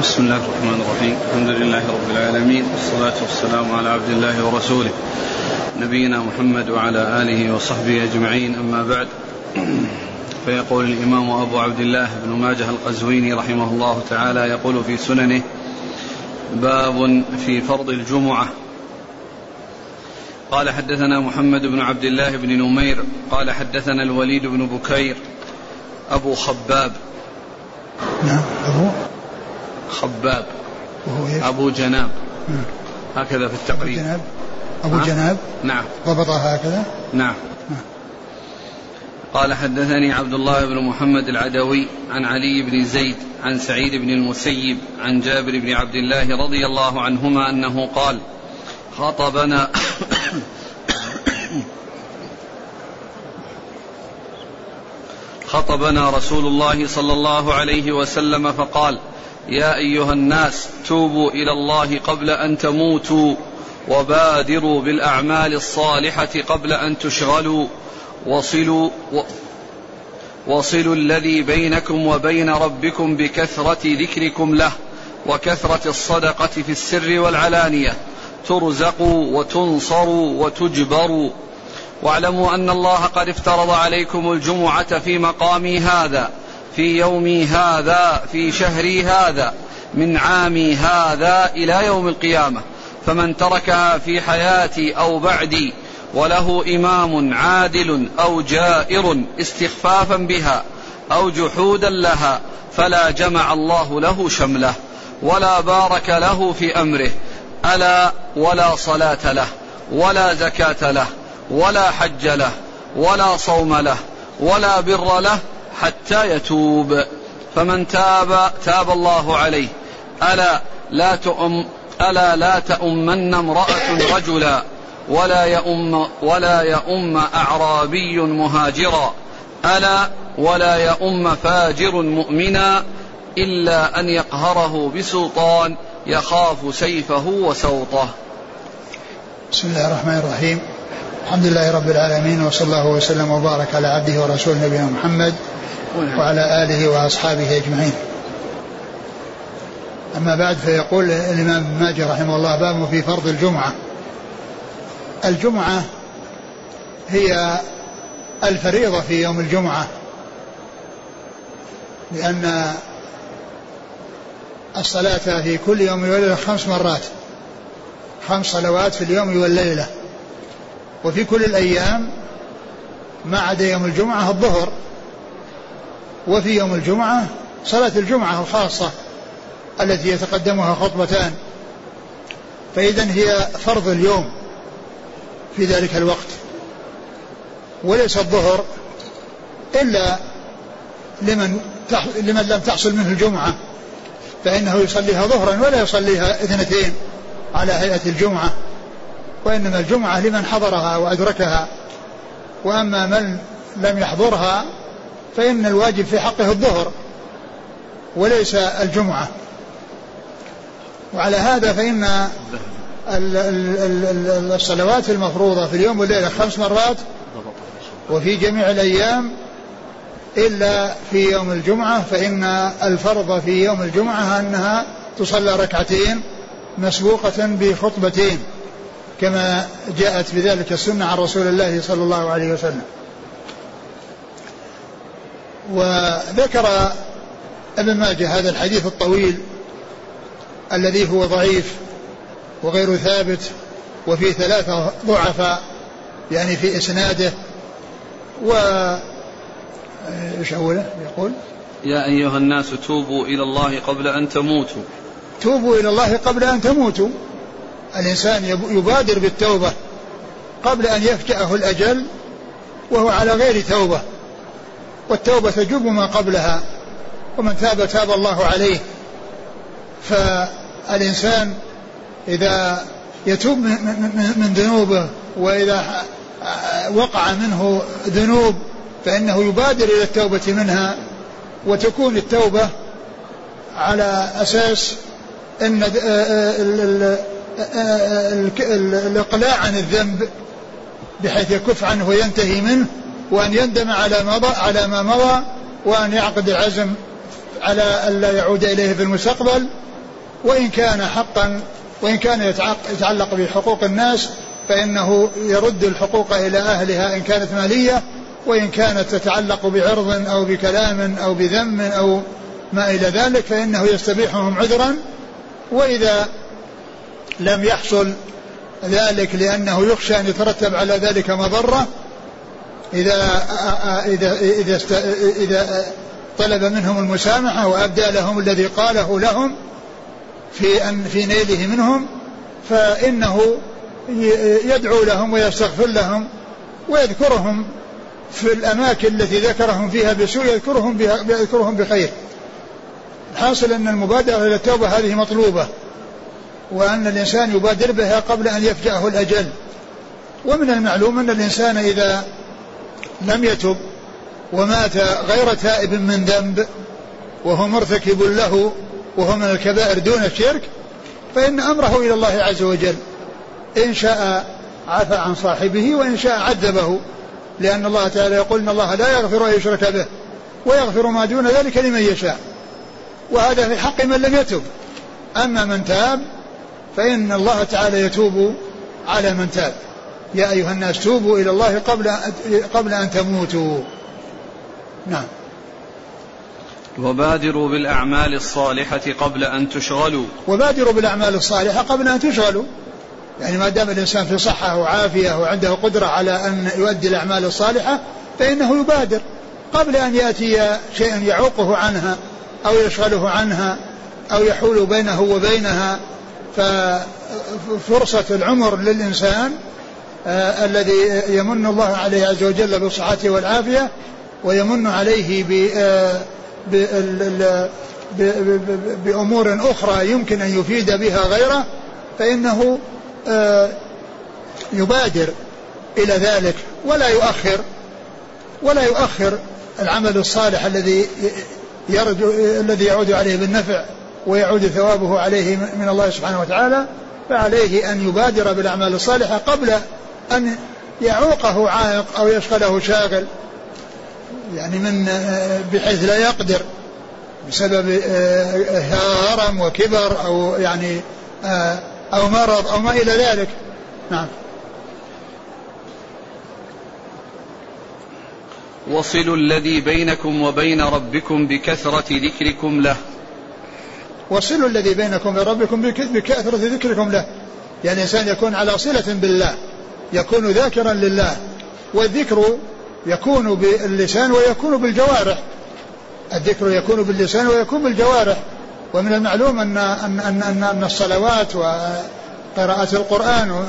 بسم الله الرحمن الرحيم. الحمد لله رب العالمين والصلاة والسلام على عبد الله ورسوله نبينا محمد وعلى آله وصحبه أجمعين. أما بعد فيقول الإمام أبو عبد الله بن ماجه القزويني رحمه الله تعالى يقول في سننه باب في فرض الجمعة. قال حدثنا محمد بن عبد الله بن نمير قال حدثنا الوليد بن بكير أبو خباب. نعم أبو. خباب وهو إيش؟ أبو جناب نعم. هكذا في أبو التقريب جناب أبو ها؟ جناب نعم ضبطها هكذا نعم نعم. قال حدثني عبد الله بن محمد العدوي عن علي بن زيد عن سعيد بن المسيب عن جابر بن عبد الله رضي الله عنهما أنه قال خطبنا خطبنا رسول الله صلى الله عليه وسلم فقال يا أيها الناس توبوا إلى الله قبل أن تموتوا وبادروا بالأعمال الصالحة قبل أن تشغلوا. وصلوا و وصلوا الذي بينكم وبين ربكم بكثرة ذكركم له وكثرة الصدقة في السر والعلانية. ترزقوا وتنصروا وتجبروا. واعلموا أن الله قد افترض عليكم الجمعة في مقامي هذا. في يومي هذا في شهري هذا من عامي هذا إلى يوم القيامة. فمن تركها في حياتي أو بعدي وله إمام عادل أو جائر استخفافا بها أو جحودا لها فلا جمع الله له شمله ولا بارك له في أمره ألا ولا صلاة له ولا زكاة له ولا حج له ولا صوم له ولا بر له حتى يتوب. فمن تاب تاب الله عليه. ألا لا تؤم ألا لا تؤمن امرأة رجلا ولا يؤم ولا يؤم أعرابي مهاجرا. ألا ولا يؤم فاجر مؤمنا إلا أن يقهره بسلطان يخاف سيفه وسوطه. بسم الله الرحمن الرحيم. الحمد لله رب العالمين وصلى الله وسلم وبارك على عبده ورسوله نبينا محمد وعلى آله وأصحابه أجمعين. أما بعد فيقول الإمام ابن ماجه رحمه الله باب في فرض الجمعة. الجمعة هي الفريضة في يوم الجمعة لأن الصلاة في كل يوم والليلة خمس مرات خمس صلوات في اليوم والليلة. وفي كل الأيام ما عدا يوم الجمعة الظهر وفي يوم الجمعة صلاة الجمعة الخاصة التي يتقدمها خطبتان. فإذا هي فرض اليوم في ذلك الوقت. وليس الظهر إلا لمن لمن لم تحصل منه الجمعة فإنه يصليها ظهرا ولا يصليها اثنتين على هيئة الجمعة. وإنما الجمعة لمن حضرها وأدركها. وأما من لم يحضرها فإن الواجب في حقه الظهر وليس الجمعة. وعلى هذا فإن ال- ال- ال- الصلوات المفروضة في اليوم والليلة خمس مرات وفي جميع الأيام إلا في يوم الجمعة فإن الفرض في يوم الجمعة أنها تصلى ركعتين مسبوقة بخطبتين. كما جاءت بذلك السنة عن رسول الله صلى الله عليه وسلم. وذكر ابن ماجه هذا الحديث الطويل الذي هو ضعيف وغير ثابت وفي ثلاثة ضعفاء يعني في إسناده. و إيش أوله؟ يقول يا أيها الناس توبوا إلى الله قبل أن تموتوا. توبوا إلى الله قبل أن تموتوا. الإنسان يب- يبادر بالتوبة قبل أن يفجأه الأجل وهو على غير توبة والتوبة تجب ما قبلها ومن تاب تاب الله عليه. فالإنسان إذا يتوب من- ذنوبه وإذا وقع منه ذنوب فإنه يبادر إلى التوبة منها وتكون التوبة على أساس أن الإقلاع عن الذنب بحيث يكف عنه وينتهي منه وأن يندم على مضى على ما مضى وأن يعقد العزم على ألا يعود إليه في المستقبل. وإن كان حقا وإن كان يتعلق بحقوق الناس فإنه يرد الحقوق إلى أهلها إن كانت مالية. وإن كانت تتعلق بعرض أو بكلام أو بذم أو ما إلى ذلك فإنه يستبيحهم عذرا. وإذا لم يحصل ذلك لأنه يخشى أن يترتب على ذلك مضرة إذا إذا إذا إذا طلب منهم المسامحة وأبدى لهم الذي قاله لهم في أن في نيله منهم فإنه يدعو لهم ويستغفر لهم ويذكرهم في الأماكن التي ذكرهم فيها بسوء يذكرهم بها يذكرهم بخير. الحاصل أن المبادرة إلى التوبة هذه مطلوبة. وأن الإنسان يبادر بها قبل أن يفجأه الأجل. ومن المعلوم أن الإنسان إذا لم يتب ومات غير تائب من ذنب وهو مرتكب له وهو من الكبائر دون الشرك فإن أمره إلى الله عز وجل. إن شاء عفى عن صاحبه وإن شاء عذبه. لأن الله تعالى يقول إن الله لا يغفر أن يشرك به ويغفر ما دون ذلك لمن يشاء. وهذا في حق من لم يتب. أما من تاب فإن الله تعالى يتوب على من تاب. يا أيها الناس توبوا إلى الله قبل قبل أن تموتوا. نعم. وبادروا بالأعمال الصالحة قبل أن تشغلوا. وبادروا بالأعمال الصالحة قبل أن تشغلوا. يعني ما دام الإنسان في صحة وعافية وعنده قدرة على أن يؤدي الأعمال الصالحة فإنه يبادر. قبل أن يأتي شيء يعوقه عنها أو يشغله عنها أو يحول بينه وبينها ففرصة العمر للإنسان آه الذي يمن الله عليه عز وجل بالصحة والعافية ويمن عليه ب آه بأمور أخرى يمكن أن يفيد بها غيره فإنه آه يبادر إلى ذلك ولا يؤخر ولا يؤخر العمل الصالح الذي يرجو الذي يعود عليه بالنفع. ويعود ثوابه عليه من الله سبحانه وتعالى فعليه أن يبادر بالأعمال الصالحة قبل أن يعوقه عائق أو يشغله شاغل. يعني من بحيث لا يقدر بسبب هرم وكبر أو يعني أو مرض أو ما إلى ذلك. نعم. وصلوا الذي بينكم وبين ربكم بكثرة ذكركم له. وصلوا الذي بينكم وبين ربكم بكثرة ذكركم له. يعني الإنسان يكون على صلة بالله يكون ذاكرا لله والذكر يكون باللسان ويكون بالجوارح. الذكر يكون باللسان ويكون بالجوارح. ومن المعلوم أن أن أن أن, أن الصلوات وقراءة القرآن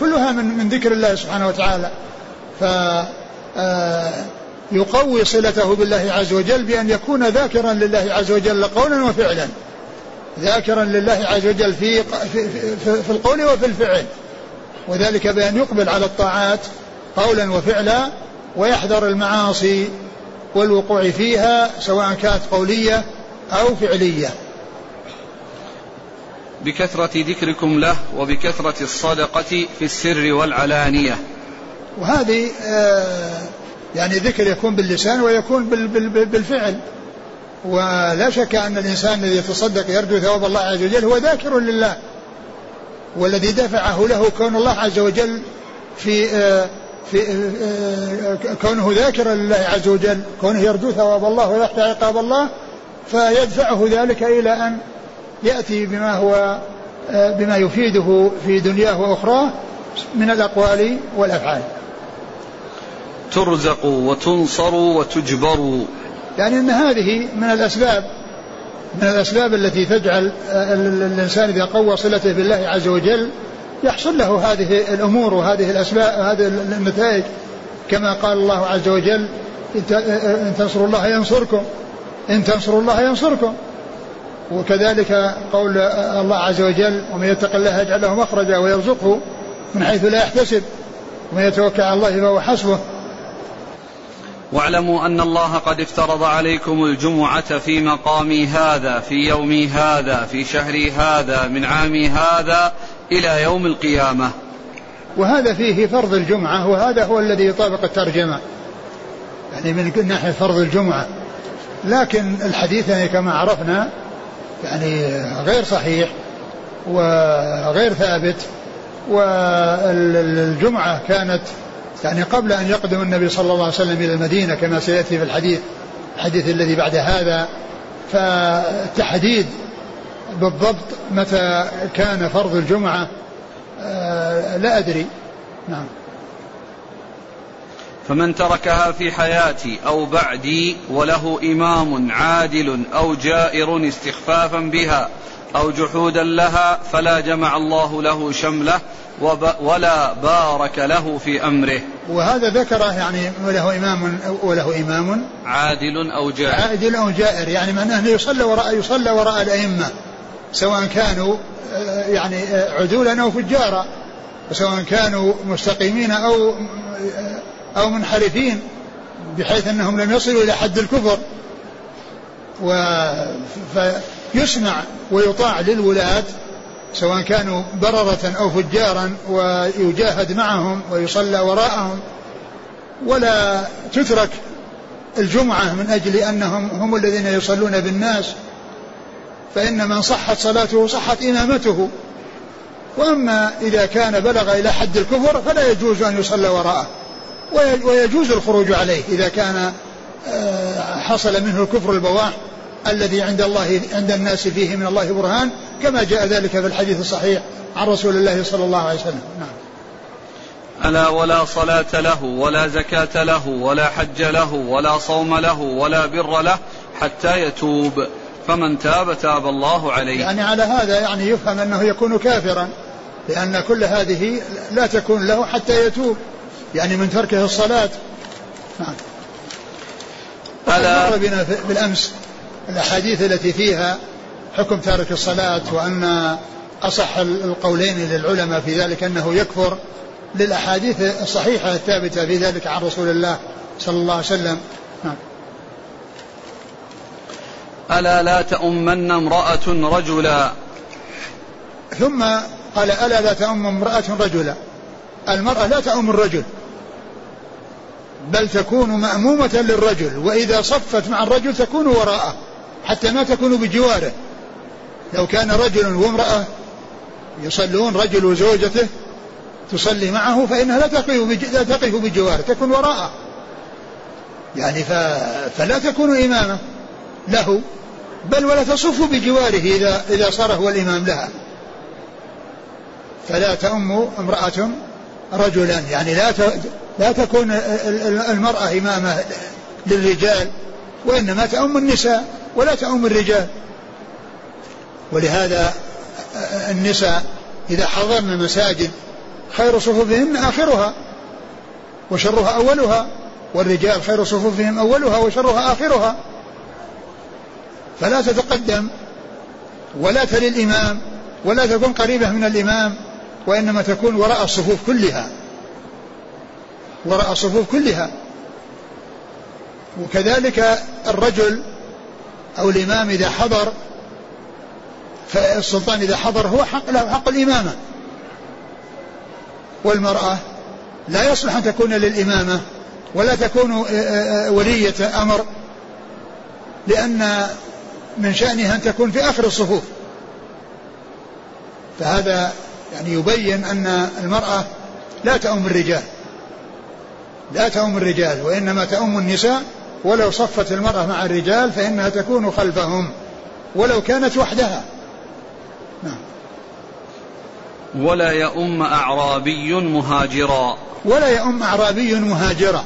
كلها من من ذكر الله سبحانه وتعالى. ف يقوي صلته بالله عز وجل بأن يكون ذاكرا لله عز وجل قولا وفعلا. ذاكرا لله عز وجل في, في, في, في القول وفي الفعل. وذلك بأن يقبل على الطاعات قولا وفعلا ويحذر المعاصي والوقوع فيها سواء كانت قولية أو فعلية. بكثرة ذكركم له وبكثرة الصدقة في السر والعلانية. وهذه آه يعني ذكر يكون باللسان ويكون بالفعل. ولا شك أن الإنسان الذي يتصدق يرجو ثواب الله عز وجل هو ذاكر لله والذي دفعه له كون الله عز وجل في في كونه ذاكرا لله عز وجل كونه يرجو ثواب الله ويخشى عقاب الله فيدفعه ذلك إلى أن يأتي بما هو بما يفيده في دنياه وأخراه من الأقوال والأفعال. ترزقوا وتنصروا وتجبروا يعني أن هذه من الأسباب من الأسباب التي تجعل الإنسان إذا قوى صلته بالله عز وجل يحصل له هذه الأمور وهذه الأسباب هذه النتائج. كما قال الله عز وجل إن تنصروا الله ينصركم إن تنصروا الله ينصركم. وكذلك قول الله عز وجل ومن يتق الله يجعل له مخرجا ويرزقه من حيث لا يحتسب ومن يتوكل على الله فهو حسبه. واعلموا أن الله قد افترض عليكم الجمعة في مقامي هذا في يومي هذا في شهري هذا من عامي هذا إلى يوم القيامة. وهذا فيه فرض الجمعة وهذا هو الذي يطابق الترجمة. يعني من ناحية فرض الجمعة. لكن الحديث يعني كما عرفنا يعني غير صحيح وغير ثابت والجمعة كانت يعني قبل أن يقدم النبي صلى الله عليه وسلم إلى المدينة كما سيأتي في الحديث الحديث الذي بعد هذا فالتحديد بالضبط متى كان فرض الجمعة آه، لا أدري. نعم. فمن تركها في حياتي أو بعدي وله إمام عادل أو جائر استخفافا بها أو جحودا لها فلا جمع الله له شمله ولا بارك له في أمره. وهذا ذكره يعني وله إمام وله إمام. عادل أو جائر عادل أو جائر يعني معناه أنه يصلى وراء يصلى وراء الأئمة سواء كانوا آه، يعني آه، عدولا أو فجارا وسواء كانوا مستقيمين أو آه، أو منحرفين بحيث أنهم لم يصلوا إلى حد الكفر. و فيسمع ويطاع للولاة سواء كانوا بررة أو فجارا ويجاهد معهم ويصلى وراءهم. ولا تترك الجمعة من أجل أنهم هم الذين يصلون بالناس فإن من صحت صلاته صحت إمامته. وأما إذا كان بلغ إلى حد الكفر فلا يجوز أن يصلى وراءه ويجوز الخروج عليه إذا كان آه، حصل منه الكفر البواح. الذي عند الله عند الناس فيه من الله برهان كما جاء ذلك في الحديث الصحيح عن رسول الله صلى الله عليه وسلم. نعم. ألا ولا صلاة له ولا زكاة له ولا حج له ولا صوم له ولا بر له حتى يتوب. فمن تاب تاب الله عليه. يعني على هذا يعني يفهم أنه يكون كافرا لأن كل هذه لا تكون له حتى يتوب يعني من تركه الصلاة. نعم. ألا مر بنا بالأمس. الأحاديث التي فيها حكم تارك الصلاة وأن أصح القولين للعلماء في ذلك أنه يكفر للأحاديث الصحيحة الثابتة في ذلك عن رسول الله صلى الله عليه وسلم. نعم. ألا لا تؤمن امرأة رجلا؟ ثم قال ألا لا تؤم امرأة رجلا. المرأة لا تؤم الرجل بل تكون مأمومة للرجل وإذا صفت مع الرجل تكون وراءه. حتى ما تكون بجواره. لو كان رجل وامرأة يصلون رجل وزوجته تصلي معه فإنها لا تقف لا تقف بجواره تكون وراءه. يعني ف... فلا تكون إمامة له بل ولا تصف بجواره إذا إذا صار هو الإمام لها. فلا تؤم امرأة رجلا. يعني لا لا تكون المرأة إمامة للرجال وإنما تؤم النساء. ولا تؤم الرجال. ولهذا النساء إذا حضرن المساجد خير صفوفهن آخرها وشرها أولها والرجال خير صفوفهم أولها وشرها آخرها. فلا تتقدم ولا تلي الإمام ولا تكون قريبة من الإمام وإنما تكون وراء الصفوف كلها. وراء الصفوف كلها. وكذلك الرجل أو الإمام إذا حضر فالسلطان إذا حضر هو حق له حق الإمامة. والمرأة لا يصلح أن تكون للإمامة ولا تكون آه، آه، ولية أمر لأن من شأنها أن تكون في آخر الصفوف. فهذا يعني يبين أن المرأة لا تؤم الرجال. لا تؤم الرجال وإنما تؤم النساء ولو صفت المرأة مع الرجال فإنها تكون خلفهم ولو كانت وحدها. نعم. ولا يؤم أعرابي مهاجرا. ولا يؤم أعرابي مهاجرا.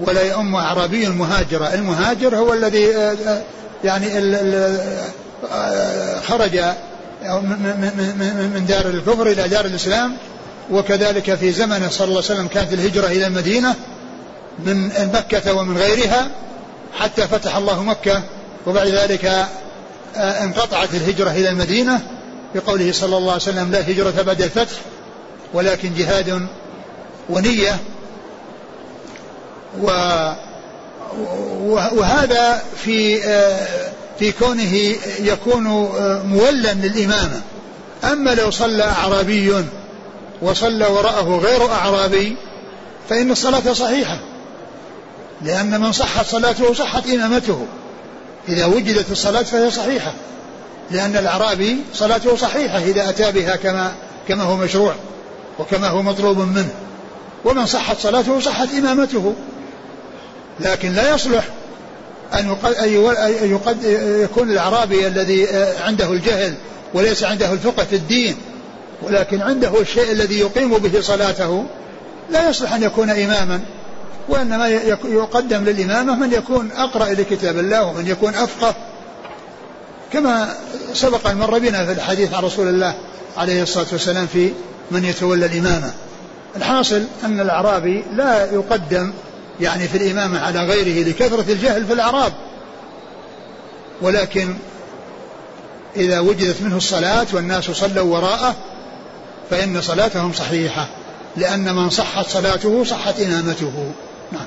ولا يؤم أعرابي مهاجرا. المهاجر هو الذي يعني خرج من دار الكفر إلى دار الإسلام. وكذلك في زمنه صلى الله عليه وسلم كانت الهجرة إلى المدينة. من مكة ومن غيرها حتى فتح الله مكة وبعد ذلك آه، انقطعت الهجرة إلى المدينة بقوله صلى الله عليه وسلم لا هجرة بعد الفتح ولكن جهاد ونية. و وهذا في آه، في كونه يكون آه، مولا للإمامة. أما لو صلى أعرابي وصلى وراءه غير أعرابي فإن الصلاة صحيحة. لأن من صحت صلاته صحت إمامته. إذا وجدت الصلاة فهي صحيحة. لأن الأعرابي صلاته صحيحة إذا أتى بها كما كما هو مشروع وكما هو مطلوب منه. ومن صحت صلاته صحت إمامته. لكن لا يصلح أن يكون الأعرابي الذي عنده الجهل وليس عنده الفقه في الدين. ولكن عنده الشيء الذي يقيم به صلاته لا يصلح أن يكون إماما. وإنما يقدم للإمامة من يكون أقرأ لكتاب الله ومن يكون أفقه كما سبق أن مر بنا في الحديث عن رسول الله عليه الصلاة والسلام في من يتولى الإمامة. الحاصل أن الأعرابي لا يقدم يعني في الإمامة على غيره لكثرة الجهل في الأعراب. ولكن إذا وجدت منه الصلاة والناس صلوا وراءه فإن صلاتهم صحيحة لأن من صحت صلاته صحت إمامته نعم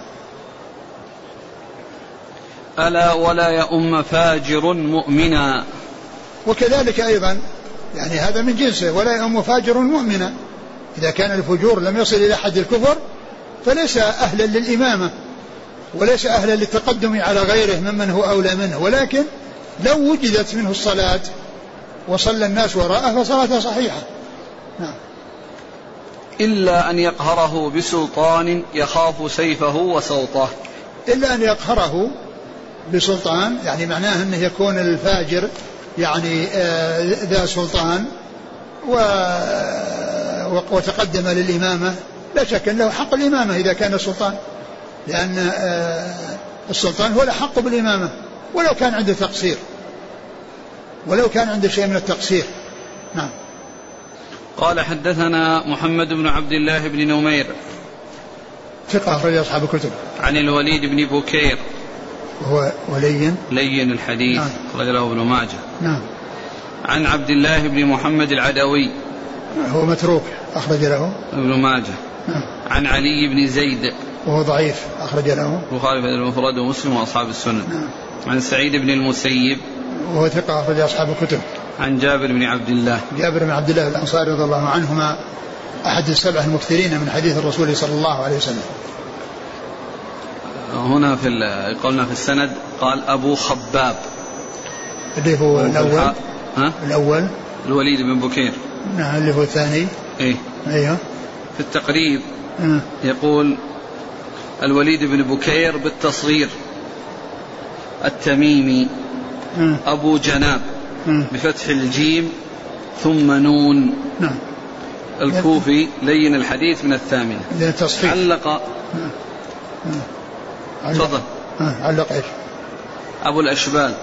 ألا ولا يؤم فاجر مؤمنا. وكذلك أيضا يعني هذا من جنسه ولا يؤم فاجر مؤمنا. إذا كان الفجور لم يصل إلى حد الكفر فليس أهلا للإمامة وليس أهلا للتقدم على غيره ممن هو أولى منه. ولكن لو وجدت منه الصلاة وصلى الناس وراءه فصلاته صحيحة. نعم. إلا أن يقهره بسلطان يخاف سيفه وسوطه. إلا أن يقهره بسلطان يعني معناه أنه يكون الفاجر يعني آه، ذا سلطان و وتقدم للإمامة. لا شك أنه حق الإمامة إذا كان السلطان لأن آه، السلطان هو الأحق بالإمامة. ولو كان عنده تقصير. ولو كان عنده شيء من التقصير. نعم. قال حدثنا محمد بن عبد الله بن نمير. ثقة أخرج أصحاب الكتب. عن الوليد بن بكير. وهو ولين. لين الحديث. نعم. أخرج له ابن ماجه. نعم. عن عبد الله بن محمد العدوي. هو متروك أخرج له. ابن ماجه. نعم. عن علي بن زيد. وهو ضعيف أخرج له. البخاري في المفرد ومسلم وأصحاب السنن نعم. عن سعيد بن المسيب. وهو ثقة أخرج أصحاب الكتب. عن جابر بن عبد الله. جابر بن عبد الله الأنصاري رضي الله عنهما أحد السبع المكثرين من حديث الرسول صلى الله عليه وسلم. هنا في قلنا في السند قال أبو خباب. اللي هو الأول. ها؟ الأول. الوليد بن بكير. نعم اللي هو الثاني. إيه. أيوه. في التقريب أه. يقول الوليد بن بكير بالتصغير. التميمي. أه. أبو جناب. أه. بفتح الجيم ثم نون. نعم. الكوفي لين الحديث من الثامنة. علق أه. تفضل. علق إيش؟ أبو الأشبال.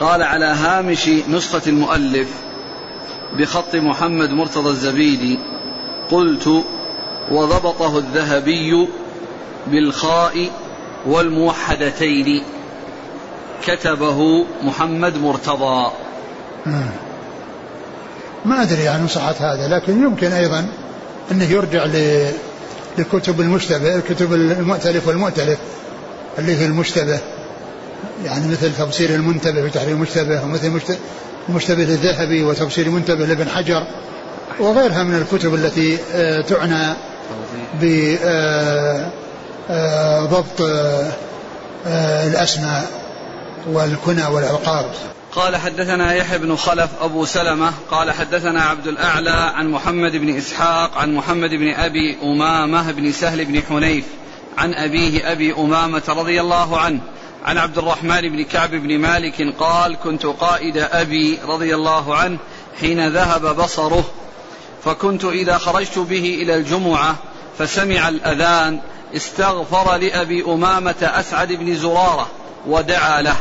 قال على هامش نسخة المؤلف بخط محمد مرتضى الزبيدي قلت وضبطه الذهبي بالخاء والموحدتين. كتبه محمد مرتضى. ما أدري عن صحة هذا لكن يمكن أيضا أنه يرجع لكتب المشتبه الكتب المؤتلف والمؤتلف اللي هي المشتبه. يعني مثل تفسير المنتبه وتحرير المشتبه ومثل المشتبه الذهبي وتفسير المنتبه لابن حجر وغيرها من الكتب التي آه، تعنى بضبط آه، آه، الأسماء والكنى والألقاب قال حدثنا يحيى بن خلف أبو سلمة قال حدثنا عبد الأعلى عن محمد بن إسحاق عن محمد بن أبي أمامة بن سهل بن حنيف عن أبيه أبي أمامة رضي الله عنه عن عبد الرحمن بن كعب بن مالك قال كنت قائد أبي رضي الله عنه حين ذهب بصره فكنت إذا خرجت به إلى الجمعة فسمع الأذان استغفر لأبي أمامة أسعد بن زرارة ودعا له.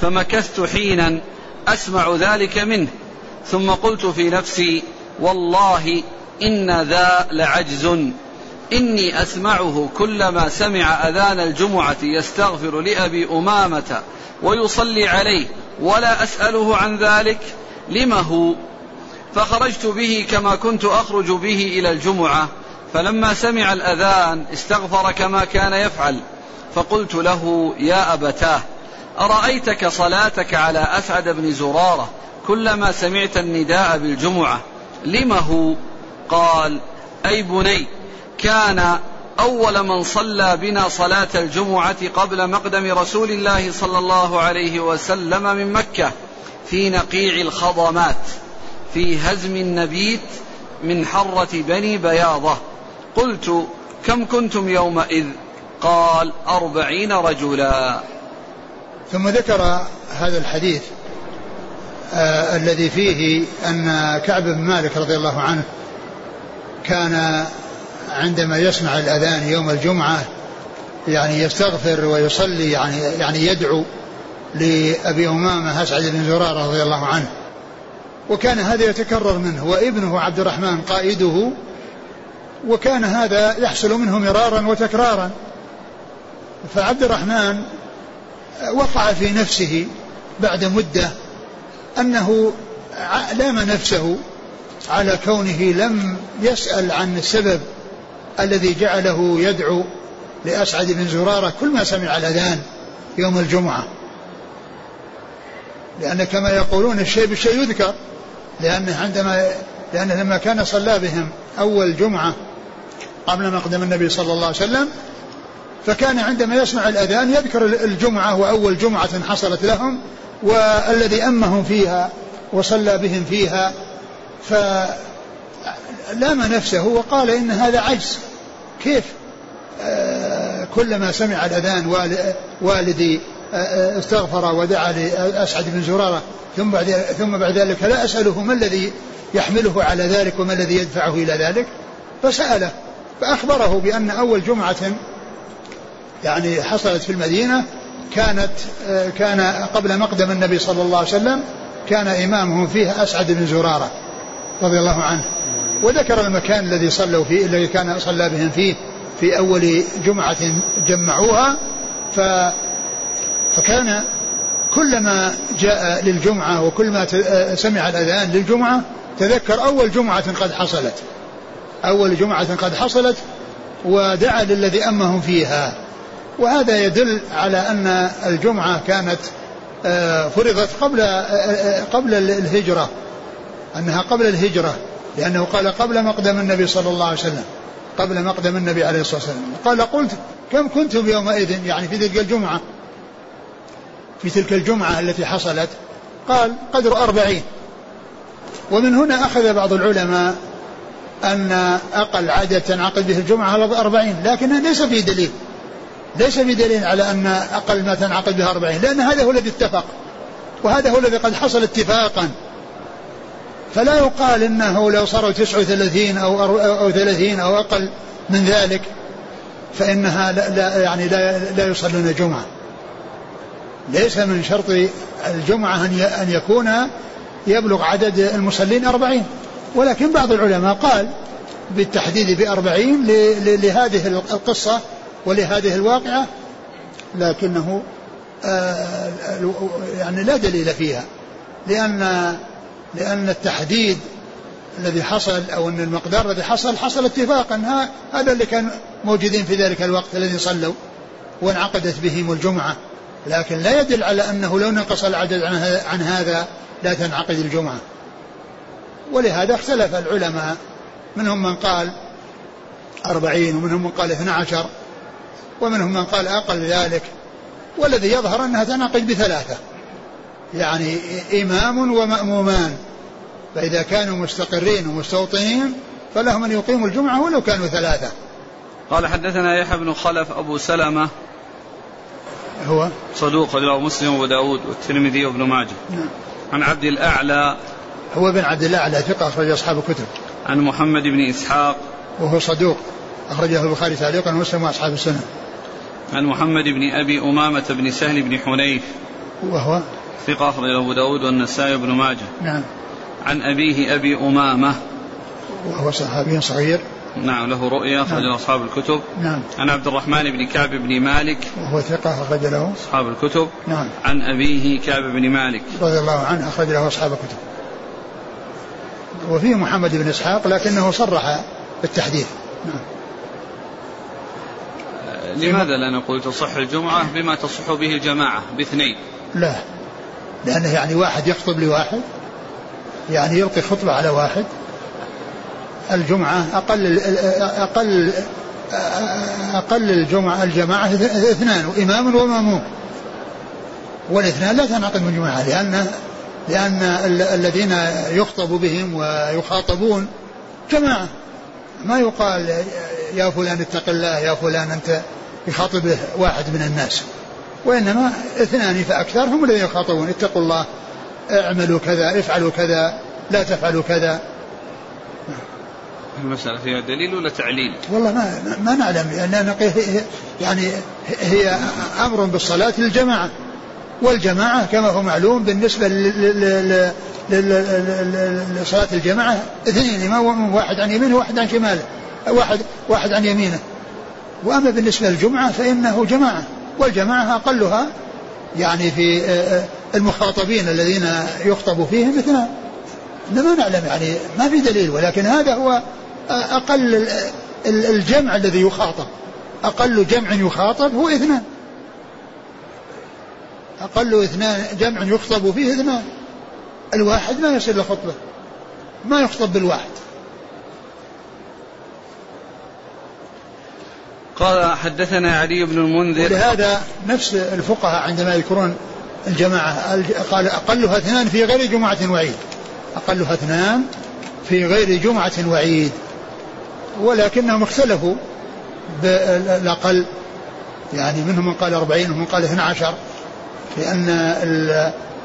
فمكثت حينا أسمع ذلك منه ثم قلت في نفسي والله إن ذا لعجز. إني أسمعه كلما سمع أذان الجمعة يستغفر لأبي أمامة ويصلي عليه ولا أسأله عن ذلك. لم هو؟ فخرجت به كما كنت أخرج به إلى الجمعة فلما سمع الأذان استغفر كما كان يفعل فقلت له يا أبتاه. أرأيتك صلاتك على أسعد بن زرارة كلما سمعت النداء بالجمعة؟ لم هو؟ قال أي بني كان أول من صلى بنا صلاة الجمعة قبل مقدم رسول الله صلى الله عليه وسلم من مكة في نقيع الخضمات في هزم النبيت من حرة بني بياضة. قلت كم كنتم يومئذ؟ قال أربعين رجلا. ثم ذكر هذا الحديث آه الذي فيه أن كعب بن مالك رضي الله عنه كان عندما يسمع الأذان يوم الجمعة يعني يستغفر ويصلي يعني يعني يدعو لأبي أمامة أسعد بن زرارة رضي الله عنه. وكان هذا يتكرر منه وابنه عبد الرحمن قائده وكان هذا يحصل منه مرارا وتكرارا. فعبد الرحمن وقع في نفسه بعد مدة أنه لام نفسه على كونه لم يسأل عن السبب الذي جعله يدعو لأسعد بن زرارة كل ما سمع الأذان يوم الجمعة. لأن كما يقولون الشيء بالشيء يذكر لأنه عندما لأنه لما كان صلى بهم أول جمعة قبل مقدم النبي صلى الله عليه وسلم فكان عندما يسمع الأذان يذكر الجمعة وأول جمعة حصلت لهم والذي أمهم فيها وصلى بهم فيها فلام نفسه وقال إن هذا عجز. كيف؟ آه كلما سمع الأذان والدي آه استغفر ودعا لأسعد بن زرارة ثم بعد ثم بعد ذلك لا أسأله ما الذي يحمله على ذلك وما الذي يدفعه إلى ذلك فسأله فأخبره بأن أول جمعة يعني حصلت في المدينة كانت آه، كان قبل مقدم النبي صلى الله عليه وسلم كان إمامهم فيها أسعد بن زرارة رضي الله عنه. وذكر المكان الذي صلوا فيه الذي كان صلى بهم فيه في أول جمعة جمعوها. ف فكان كلما جاء للجمعة وكلما آه، سمع الأذان للجمعة تذكر أول جمعة قد حصلت. أول جمعة قد حصلت ودعا للذي أمهم فيها. وهذا يدل على أن الجمعة كانت آه، فرضت قبل آه، قبل الهجرة أنها قبل الهجرة لأنه قال قبل مقدم النبي صلى الله عليه وسلم قبل مقدم النبي عليه الصلاة والسلام. قال قلت كم كنتم يومئذ يعني في تلك الجمعة؟ في تلك الجمعة التي حصلت قال قدر أربعين. ومن هنا أخذ بعض العلماء أن أقل عدد تنعقد به الجمعة على أربعين لكن ليس في دليل. ليس في دليل على أن أقل ما تنعقد به أربعين لأن هذا هو الذي اتفق وهذا هو الذي قد حصل اتفاقا فلا يقال إنه لو صاروا 39 أو أو 30 أو أقل من ذلك فإنها لا, لا يعني لا, لا يصلون جمعة. ليس من شرط الجمعة أن أن يكون يبلغ عدد المصلين 40 ولكن بعض العلماء قال بالتحديد بأربعين لهذه القصة ولهذه الواقعة لكنه آه، يعني لا دليل فيها لأن لأن التحديد الذي حصل أو أن المقدار الذي حصل حصل اتفاقا. هذا اللي كان موجودين في ذلك الوقت الذي صلوا وانعقدت بهم الجمعة. لكن لا يدل على أنه لو نقص العدد عن هذا لا تنعقد الجمعة. ولهذا اختلف العلماء منهم من قال أربعين ومنهم من قال اثنى عشر. ومنهم من قال أقل ذلك والذي يظهر أنها تنعقد بثلاثة يعني إمام ومأمومان فإذا كانوا مستقرين ومستوطنين فلهم أن يقيموا الجمعة ولو كانوا ثلاثة. قال حدثنا يحيى بن خلف أبو سلمة هو؟ صدوق رواه مسلم وأبو داود والترمذي وابن ماجه. نعم. عن عبد الأعلى هو بن عبد الأعلى ثقة أخرج أصحاب الكتب. عن محمد بن إسحاق وهو صدوق أخرجه البخاري تعليقا ومسلم وأصحاب السنة. عن محمد بن أبي أمامة بن سهل بن حنيف. وهو ثقة أخرج أبو داود والنسائي بن ماجه. نعم. عن أبيه أبي أمامة. وهو صحابي صغير. نعم له رؤيا أخرج نعم. أصحاب الكتب. نعم. عن عبد الرحمن بن كعب بن مالك. وهو ثقة أخرج له أصحاب الكتب. نعم. عن أبيه كعب بن مالك. رضي الله عنه أخرج له أصحاب الكتب. وفيه محمد بن إسحاق لكنه صرح بالتحديث. نعم. لماذا لا نقول تصح الجمعة بما تصح به الجماعة باثنين؟ لا. لأنه يعني واحد يخطب لواحد يعني يلقي خطبة على واحد. الجمعة أقل أقل أقل الجمعة الجماعة اثنان وإمام ومأموم. والاثنان لا تنعقد من جماعة لأن لأن الذين يخطب بهم ويخاطبون جماعة. ما يقال يا فلان اتق الله يا فلان أنت يخاطب واحد من الناس وإنما اثنان فأكثر هم الذين يخاطبون. اتقوا الله اعملوا كذا افعلوا كذا لا تفعلوا كذا. المسألة فيها دليل ولا تعليل؟ والله ما ما نعلم لأن يعني هي أمر بالصلاة للجماعة والجماعة كما هو معلوم بالنسبة لصلاة الجماعة اثنين إمام واحد عن يمينه وواحد عن شماله واحد واحد عن يمينه. وأما بالنسبة للجمعة فإنه جماعة والجماعة أقلها يعني في المخاطبين الذين يخطب فيهم اثنان. ما نعلم يعني ما في دليل ولكن هذا هو أقل الجمع الذي يخاطب. أقل جمع يخاطب هو اثنان. أقل اثنان جمع يخطب فيه اثنان. الواحد ما يصير له خطبة ما يخطب بالواحد. قال حدثنا علي بن المنذر. ولهذا نفس الفقهاء عندما يذكرون الجماعة قال أقلها اثنان في غير جمعة وعيد. أقلها اثنان في غير جمعة وعيد. ولكنهم اختلفوا بالأقل. يعني منهم من قال أربعين ومن قال اثنى عشر. لأن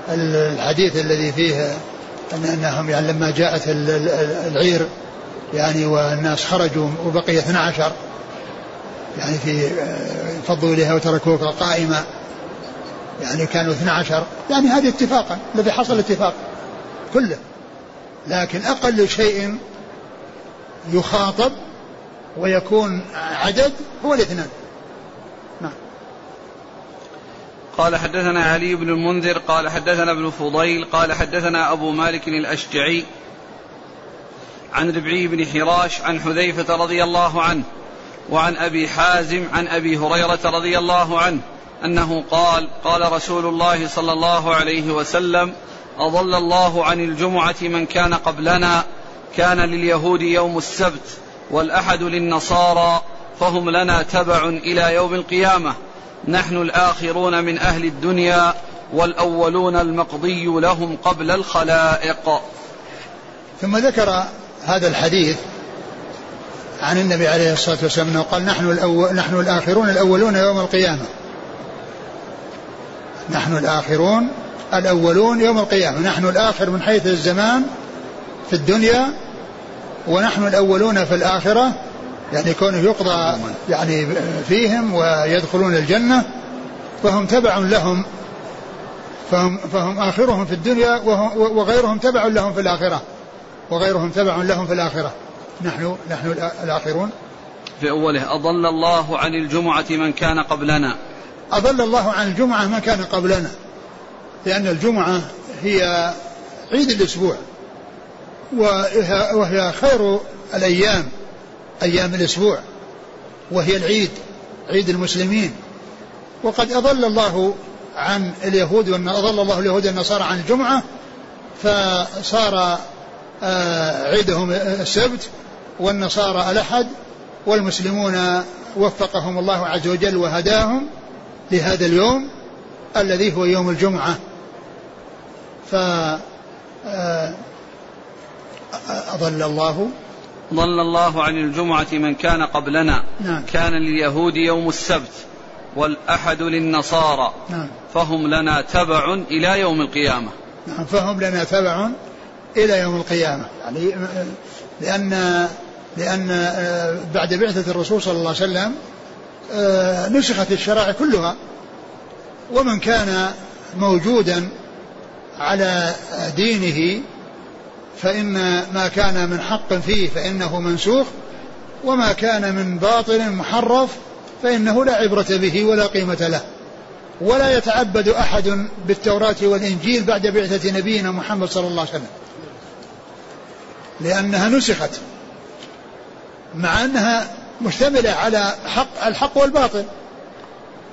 الحديث الذي فيه أنهم يعني لما جاءت العير يعني والناس خرجوا وبقي 12 يعني في فضوا إليها وتركوك قائمة. يعني كانوا 12 يعني هذه اتفاقا الذي حصل اتفاق كله. لكن أقل شيء يخاطب ويكون عدد هو الاثنان. نعم. قال حدثنا علي بن المنذر قال حدثنا ابن فضيل قال حدثنا أبو مالك الأشجعي عن ربعي بن حراش عن حذيفة رضي الله عنه. وعن أبي حازم عن أبي هريرة رضي الله عنه أنه قال قال رسول الله صلى الله عليه وسلم أضل الله عن الجمعة من كان قبلنا كان لليهود يوم السبت والأحد للنصارى فهم لنا تبع إلى يوم القيامة. نحن الآخرون من أهل الدنيا والأولون المقضي لهم قبل الخلائق. ثم ذكر هذا الحديث عن النبي عليه الصلاة والسلام أنه قال نحن, الأول نحن الآخرون الأولون يوم القيامة. نحن الآخرون الأولون يوم القيامة. نحن الآخر من حيث الزمان في الدنيا ونحن الأولون في الآخرة يعني كونه يقضى يعني فيهم ويدخلون الجنة فهم تبع لهم. فهم, فهم آخرهم في الدنيا وغيرهم تبع لهم في الآخرة. وغيرهم تبع لهم في الآخرة. نحن نحن الآخرون. في أوله أضل الله عن الجمعة من كان قبلنا. أضل الله عن الجمعة من كان قبلنا. لأن الجمعة هي عيد الأسبوع. وهي خير الأيام أيام الأسبوع. وهي العيد عيد المسلمين. وقد أضل الله عن اليهود أضل الله اليهود والنصارى عن الجمعة. فصار آه، عيدهم السبت. والنصارى الأحد والمسلمون وفقهم الله عز وجل وهداهم لهذا اليوم الذي هو يوم الجمعة. ف آه، أضل الله. ضل الله عن الجمعة من كان قبلنا. نعم. كان لليهود يوم السبت والأحد للنصارى. نعم. فهم لنا تبع إلى يوم القيامة. نعم فهم لنا تبع إلى يوم القيامة. يعني لأن لأن بعد بعثة الرسول صلى الله عليه وسلم نسخت الشرائع كلها. ومن كان موجودا على دينه فإن ما كان من حق فيه فإنه منسوخ وما كان من باطل محرف فإنه لا عبرة به ولا قيمة له. ولا يتعبد أحد بالتوراة والإنجيل بعد بعثة نبينا محمد صلى الله عليه وسلم. لأنها نسخت. مع أنها مشتملة على حق الحق والباطل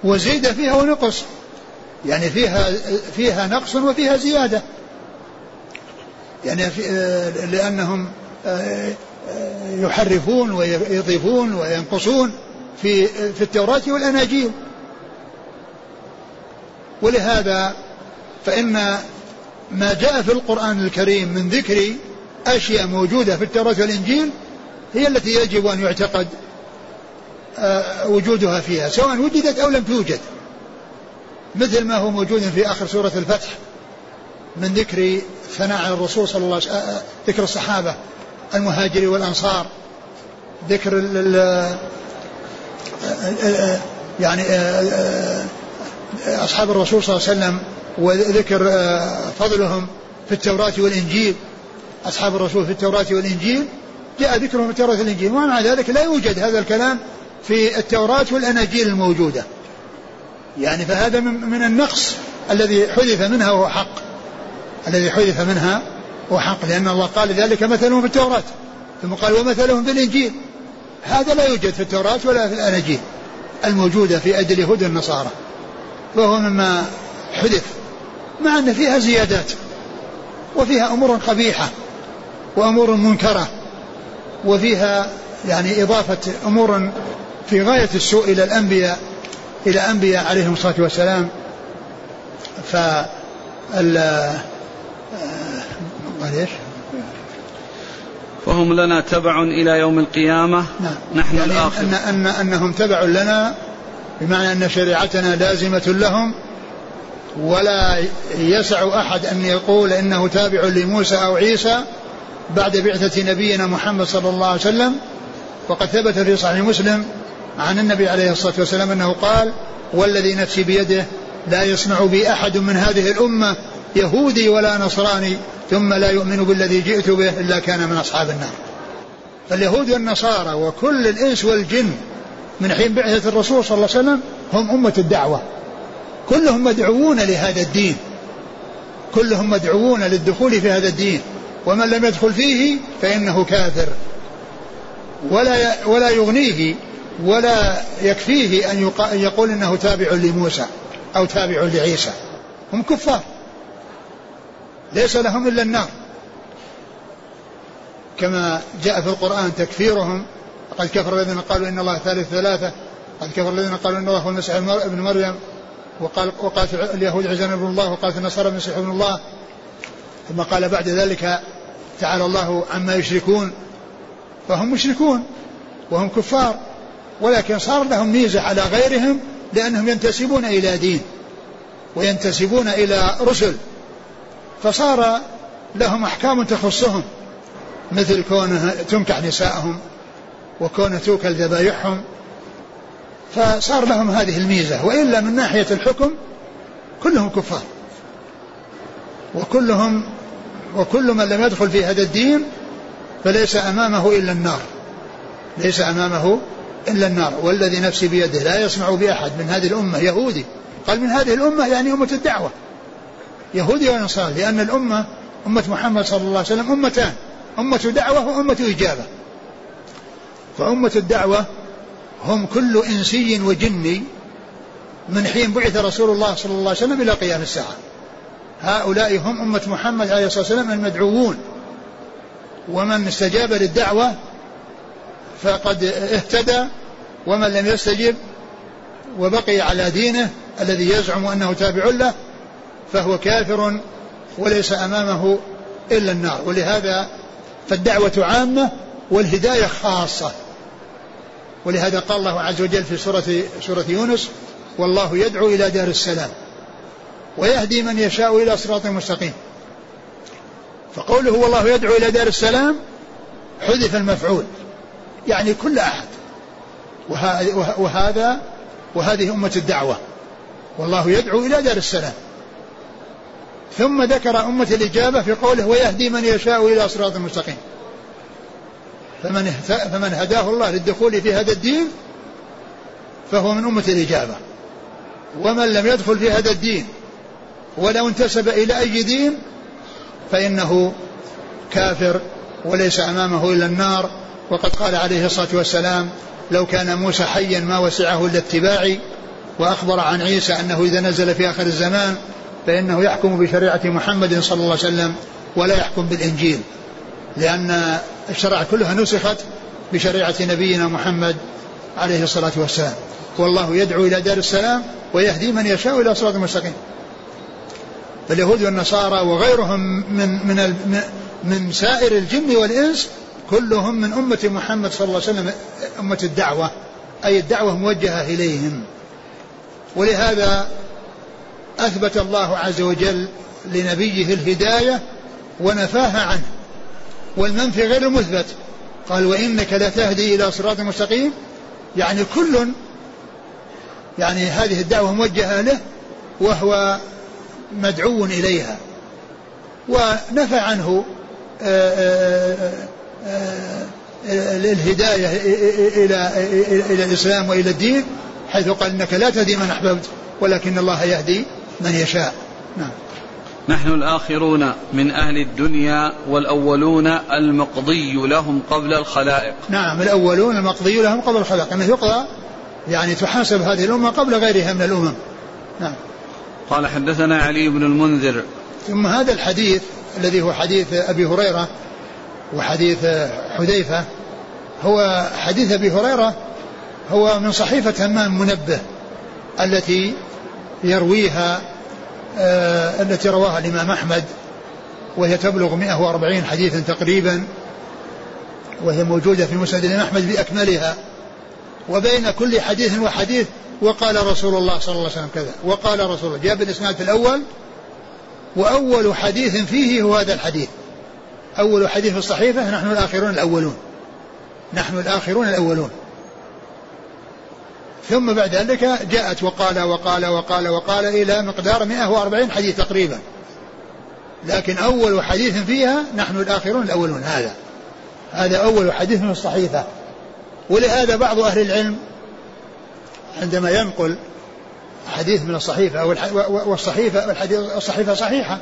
وزيد فيها ونقص يعني فيها فيها نقص وفيها زيادة. يعني في لأنهم يحرفون ويضيفون وينقصون في في التوراة والأناجيل. ولهذا فإن ما جاء في القرآن الكريم من ذكر أشياء موجودة في التوراة والإنجيل هي التي يجب أن يعتقد آه، وجودها فيها سواء وجدت أو لم توجد. مثل ما هو موجود في آخر سورة الفتح من ذكر ثناء الرسول صلى الله عليه وسلم آه، ذكر الصحابة المهاجرين والأنصار ذكر ال آه، يعني أصحاب الرسول صلى الله عليه وسلم وذكر فضلهم في التوراة والإنجيل أصحاب الرسول في التوراة والإنجيل جاء ذكرهم في التوراة والإنجيل. ومع ذلك لا يوجد هذا الكلام في التوراة والأناجيل الموجودة. يعني فهذا من النقص الذي حذف منها وهو حق. الذي حذف منها هو حق لأن الله قال ذلك مثلهم في التوراة. ثم قال ومثلهم في الإنجيل. هذا لا يوجد في التوراة ولا في الأناجيل الموجودة في أيدي اليهود والنصارى وهو مما حذف مع أن فيها زيادات وفيها أمور قبيحة وأمور منكرة. وفيها يعني إضافة أمور في غاية السوء إلى الأنبياء إلى أنبياء عليهم الصلاة والسلام. ف ال إيش؟ فهم لنا تبع إلى يوم القيامة. نعم. نحن يعني الآخر. أن, أن أنهم تبع لنا بمعنى أن شريعتنا لازمة لهم ولا يسع أحد أن يقول إنه تابع لموسى أو عيسى بعد بعثة نبينا محمد صلى الله عليه وسلم وقد ثبت في صحيح مسلم عن النبي عليه الصلاة والسلام أنه قال والذي نفسي بيده لا يسمع بي أحد من هذه الأمة يهودي ولا نصراني ثم لا يؤمن بالذي جئت به إلا كان من أصحاب النار. فاليهود والنصارى وكل الإنس والجن من حين بعثة الرسول صلى الله عليه وسلم هم أمة الدعوة. كلهم مدعوون لهذا الدين. كلهم مدعوون للدخول في هذا الدين. ومن لم يدخل فيه فإنه كافر. ولا ولا يغنيه ولا يكفيه أن يقول إنه تابع لموسى أو تابع لعيسى. هم كفار. ليس لهم إلا النار. كما جاء في القرآن تكفيرهم. قد كفر الذين قالوا إن الله ثالث ثلاثة. قد كفر الذين قالوا إن الله هو المسيح ابن مريم. وقال وقالت اليهود عزيز ابن الله وقالت النصارى المسيح ابن الله. ثم قال بعد ذلك تعالى الله عما يشركون فهم مشركون وهم كفار ولكن صار لهم ميزة على غيرهم لأنهم ينتسبون إلى دين وينتسبون إلى رسل فصار لهم أحكام تخصهم مثل كونه تنكح نساءهم وكونه توكل ذبائحهم فصار لهم هذه الميزة وإلا من ناحية الحكم كلهم كفار وكلهم وكل من لم يدخل في هذا الدين فليس أمامه إلا النار. ليس أمامه إلا النار. والذي نفسي بيده لا يسمع بأحد من هذه الأمة يهودي. قال من هذه الأمة يعني أمة الدعوة. يهودي ونصارى لأن الأمة أمة محمد صلى الله عليه وسلم أمتان. أمة دعوة وأمة إجابة. فأمة الدعوة هم كل إنسي وجني من حين بعث رسول الله صلى الله عليه وسلم إلى قيام الساعة. هؤلاء هم أمة محمد عليه الصلاة والسلام المدعوون. ومن استجاب للدعوة فقد اهتدى ومن لم يستجب وبقي على دينه الذي يزعم أنه تابع له فهو كافر وليس أمامه إلا النار. ولهذا فالدعوة عامة والهداية خاصة. ولهذا قال الله عز وجل في سورة سورة يونس والله يدعو إلى دار السلام. ويهدي من يشاء إلى صراط مستقيم. فقوله والله يدعو إلى دار السلام حذف المفعول يعني كل أحد. وهذا وهذه أمة الدعوة. والله يدعو إلى دار السلام. ثم ذكر أمة الإجابة في قوله ويهدي من يشاء إلى صراط مستقيم. فمن, فمن هداه الله للدخول في هذا الدين فهو من أمة الإجابة. ومن لم يدخل في هذا الدين ولو انتسب إلى أي دين فإنه كافر وليس أمامه إلا النار. وقد قال عليه الصلاة والسلام لو كان موسى حيا ما وسعه إلا اتباعي وأخبر عن عيسى أنه إذا نزل في آخر الزمان فإنه يحكم بشريعة محمد صلى الله عليه وسلم ولا يحكم بالإنجيل لأن الشرائع كلها نسخت بشريعة نبينا محمد عليه الصلاة والسلام. والله يدعو إلى دار السلام ويهدي من يشاء إلى صراط مستقيم. فاليهود والنصارى وغيرهم من من من سائر الجن والإنس كلهم من أمة محمد صلى الله عليه وسلم أمة الدعوة أي الدعوة موجهة إليهم. ولهذا أثبت الله عز وجل لنبيه الهداية ونفاها عنه والمنفي غير المثبت قال وإنك لتهدي إلى صراط مستقيم. يعني كل يعني هذه الدعوة موجهة له وهو مدعو إليها. ونفى عنه آه، آه، آه، الهداية إلى إلى الإسلام وإلى الدين حيث قال إنك لا تهدي من أحببت ولكن الله يهدي من يشاء. نعم. نحن الآخرون من أهل الدنيا والأولون المقضي لهم قبل الخلائق. نعم الأولون المقضي لهم قبل الخلائق. أنه يقضى يعني تحاسب هذه الأمة قبل غيرها من الأمم. نعم. قال حدثنا علي بن المنذر. ثم هذا الحديث الذي هو حديث أبي هريرة وحديث حذيفة هو حديث أبي هريرة هو من صحيفة همام منبه التي يرويها آه التي رواها الإمام أحمد وهي تبلغ 140 حديثا تقريبا وهي موجودة في مسند الإمام أحمد بأكملها. وبين كل حديث وحديث وقال رسول الله صلى الله عليه وسلم كذا وقال رسول الله جاء بالإسناد الأول وأول حديث فيه هو هذا الحديث. أول حديث في الصحيفة نحن الآخرون الأولون. نحن الآخرون الأولون. ثم بعد ذلك جاءت وقال وقال وقال وقال إلى مقدار 140 حديث تقريبا. لكن أول حديث فيها نحن الآخرون الأولون هذا. هذا أول حديث من الصحيفة. ولهذا بعض أهل العلم عندما ينقل حديث من الصحيفة والصحيفة الصحيفة صحيحة.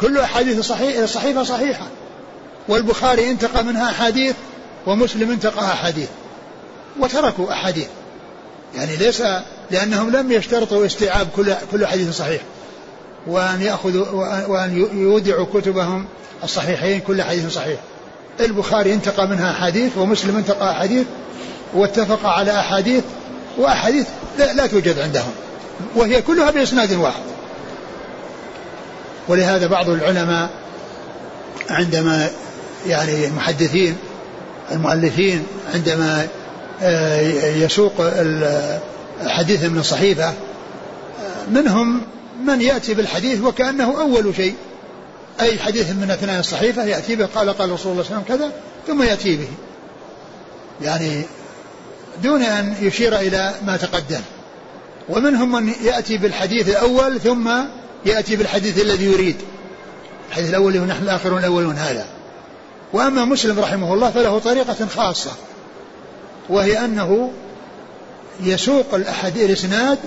كل أحاديث الصحيفة صحيحة. والبخاري انتقى منها أحاديث ومسلم انتقى أحاديث. وتركوا أحاديث. يعني ليس لأنهم لم يشترطوا استيعاب كل كل حديث صحيح. وأن يأخذوا وأن يودعوا كتبهم الصحيحين كل حديث صحيح. البخاري انتقى منها أحاديث ومسلم انتقى أحاديث واتفق على أحاديث وأحاديث لا, توجد عندهم. وهي كلها بإسناد واحد. ولهذا بعض العلماء عندما يعني المحدثين المؤلفين عندما آه، يسوق الحديث من الصحيفة آه، منهم من يأتي بالحديث وكأنه أول شيء. أي حديث من أثناء الصحيفة يأتي به قال قال رسول الله صلى الله عليه وسلم كذا ثم يأتي به. يعني دون أن يشير إلى ما تقدم. ومنهم من يأتي بالحديث الأول ثم يأتي بالحديث الذي يريد. الحديث الأول ونحن الآخرون الأولون هذا. وأما مسلم رحمه الله فله طريقة خاصة وهي أنه يسوق الأحاديث الإسناد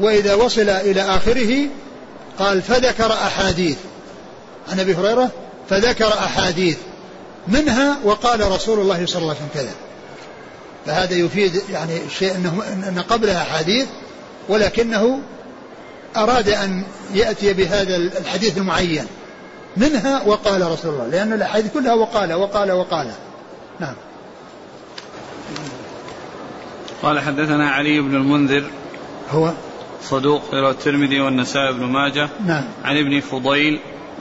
وإذا وصل إلى آخره قال فذكر أحاديث عن أبي هريرة فذكر أحاديث منها وقال رسول الله صلى الله عليه وسلم كذا فهذا يفيد يعني شيء أنه أن قبلها أحاديث ولكنه أراد أن يأتي بهذا الحديث المعين. منها وقال رسول الله لأن الأحاديث كلها وقال وقال وقال. نعم. قال حدثنا علي بن المنذر هو؟ صدوق رواه الترمذي والنسائي بن ماجه. نعم. عن ابن فضيل.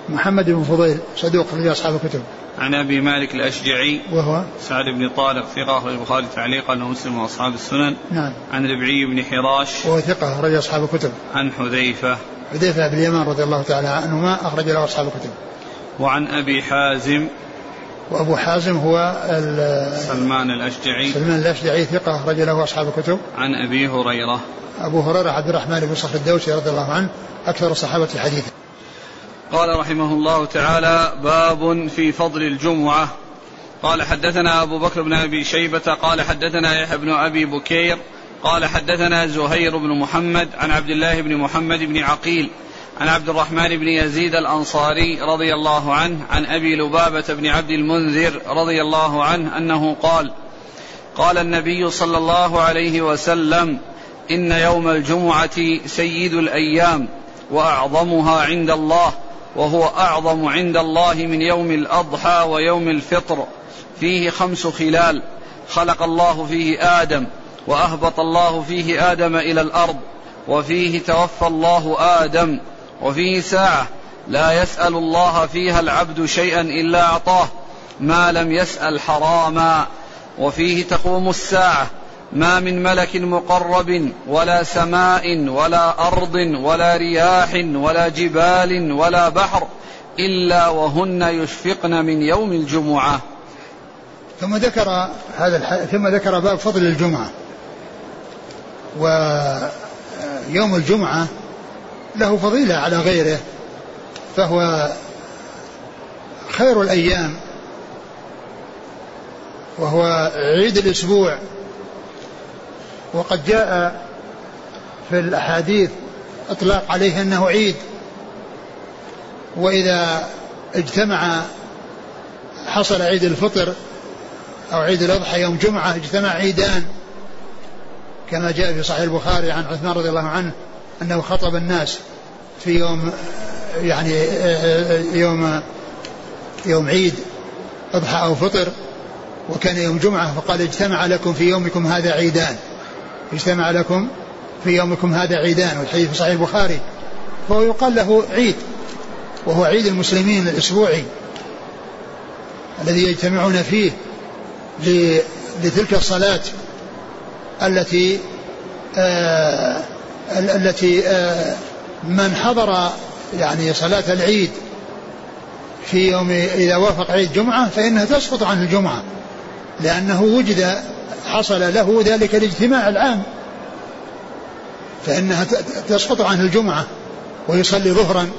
محمد بن فضيل صدوق في أصحاب الكتب. عن أبي مالك الأشجعي وهو؟ سعد بن طارق ثقة أخرج البخاري تعليقا ومسلم وأصحاب السنن. نعم. عن ربعي بن حراش وهو ثقة أخرج أصحاب الكتب. عن حذيفة. حذيفة بن اليمان رضي الله تعالى عنهما أخرج له أصحاب الكتب. وعن أبي حازم. وأبو حازم هو سلمان الأشجعي. سلمان الأشجعي ثقة أخرج له أصحاب الكتب. عن أبي هريرة. أبو هريرة عبد الرحمن بن صخر الدوسي رضي الله عنه أكثر الصحابة حديثا. قال رحمه الله تعالى باب في فضل الجمعة. قال حدثنا أبو بكر بن أبي شيبة قال حدثنا يحيى بن أبي بكير قال حدثنا زهير بن محمد عن عبد الله بن محمد بن عقيل عن عبد الرحمن بن يزيد الأنصاري رضي الله عنه عن أبي لبابة بن عبد المنذر رضي الله عنه أنه قال قال النبي صلى الله عليه وسلم إن يوم الجمعة سيد الأيام وأعظمها عند الله. وهو أعظم عند الله من يوم الأضحى ويوم الفطر. فيه خمس خلال. خلق الله فيه آدم وأهبط الله فيه آدم إلى الأرض. وفيه توفى الله آدم. وفيه ساعة. لا يسأل الله فيها العبد شيئا إلا أعطاه. ما لم يسأل حراما. وفيه تقوم الساعة. ما من ملك مقرب ولا سماء ولا أرض ولا رياح ولا جبال ولا بحر إلا وهن يشفقن من يوم الجمعة. ثم ذكر هذا الح... ثم ذكر باب فضل الجمعة. ويوم الجمعة له فضيلة على غيره فهو خير الأيام وهو عيد الأسبوع. وقد جاء في الأحاديث إطلاق عليه أنه عيد. وإذا اجتمع حصل عيد الفطر أو عيد الأضحى يوم جمعة اجتمع عيدان. كما جاء في صحيح البخاري عن عثمان رضي الله عنه أنه خطب الناس في يوم يعني يوم يوم عيد أضحى أو فطر وكان يوم جمعة فقال اجتمع لكم في يومكم هذا عيدان. اجتمع لكم في يومكم هذا عيدان والحديث في صحيح البخاري. فهو يقال له عيد وهو عيد المسلمين الأسبوعي الذي يجتمعون فيه لتلك الصلاة التي آه التي آه من حضر يعني صلاة العيد في يوم إذا وافق عيد جمعة فإنها تسقط عنه الجمعة لأنه وجد حصل له ذلك الاجتماع العام. فإنها تسقط عنه الجمعة ويصلي ظهرا.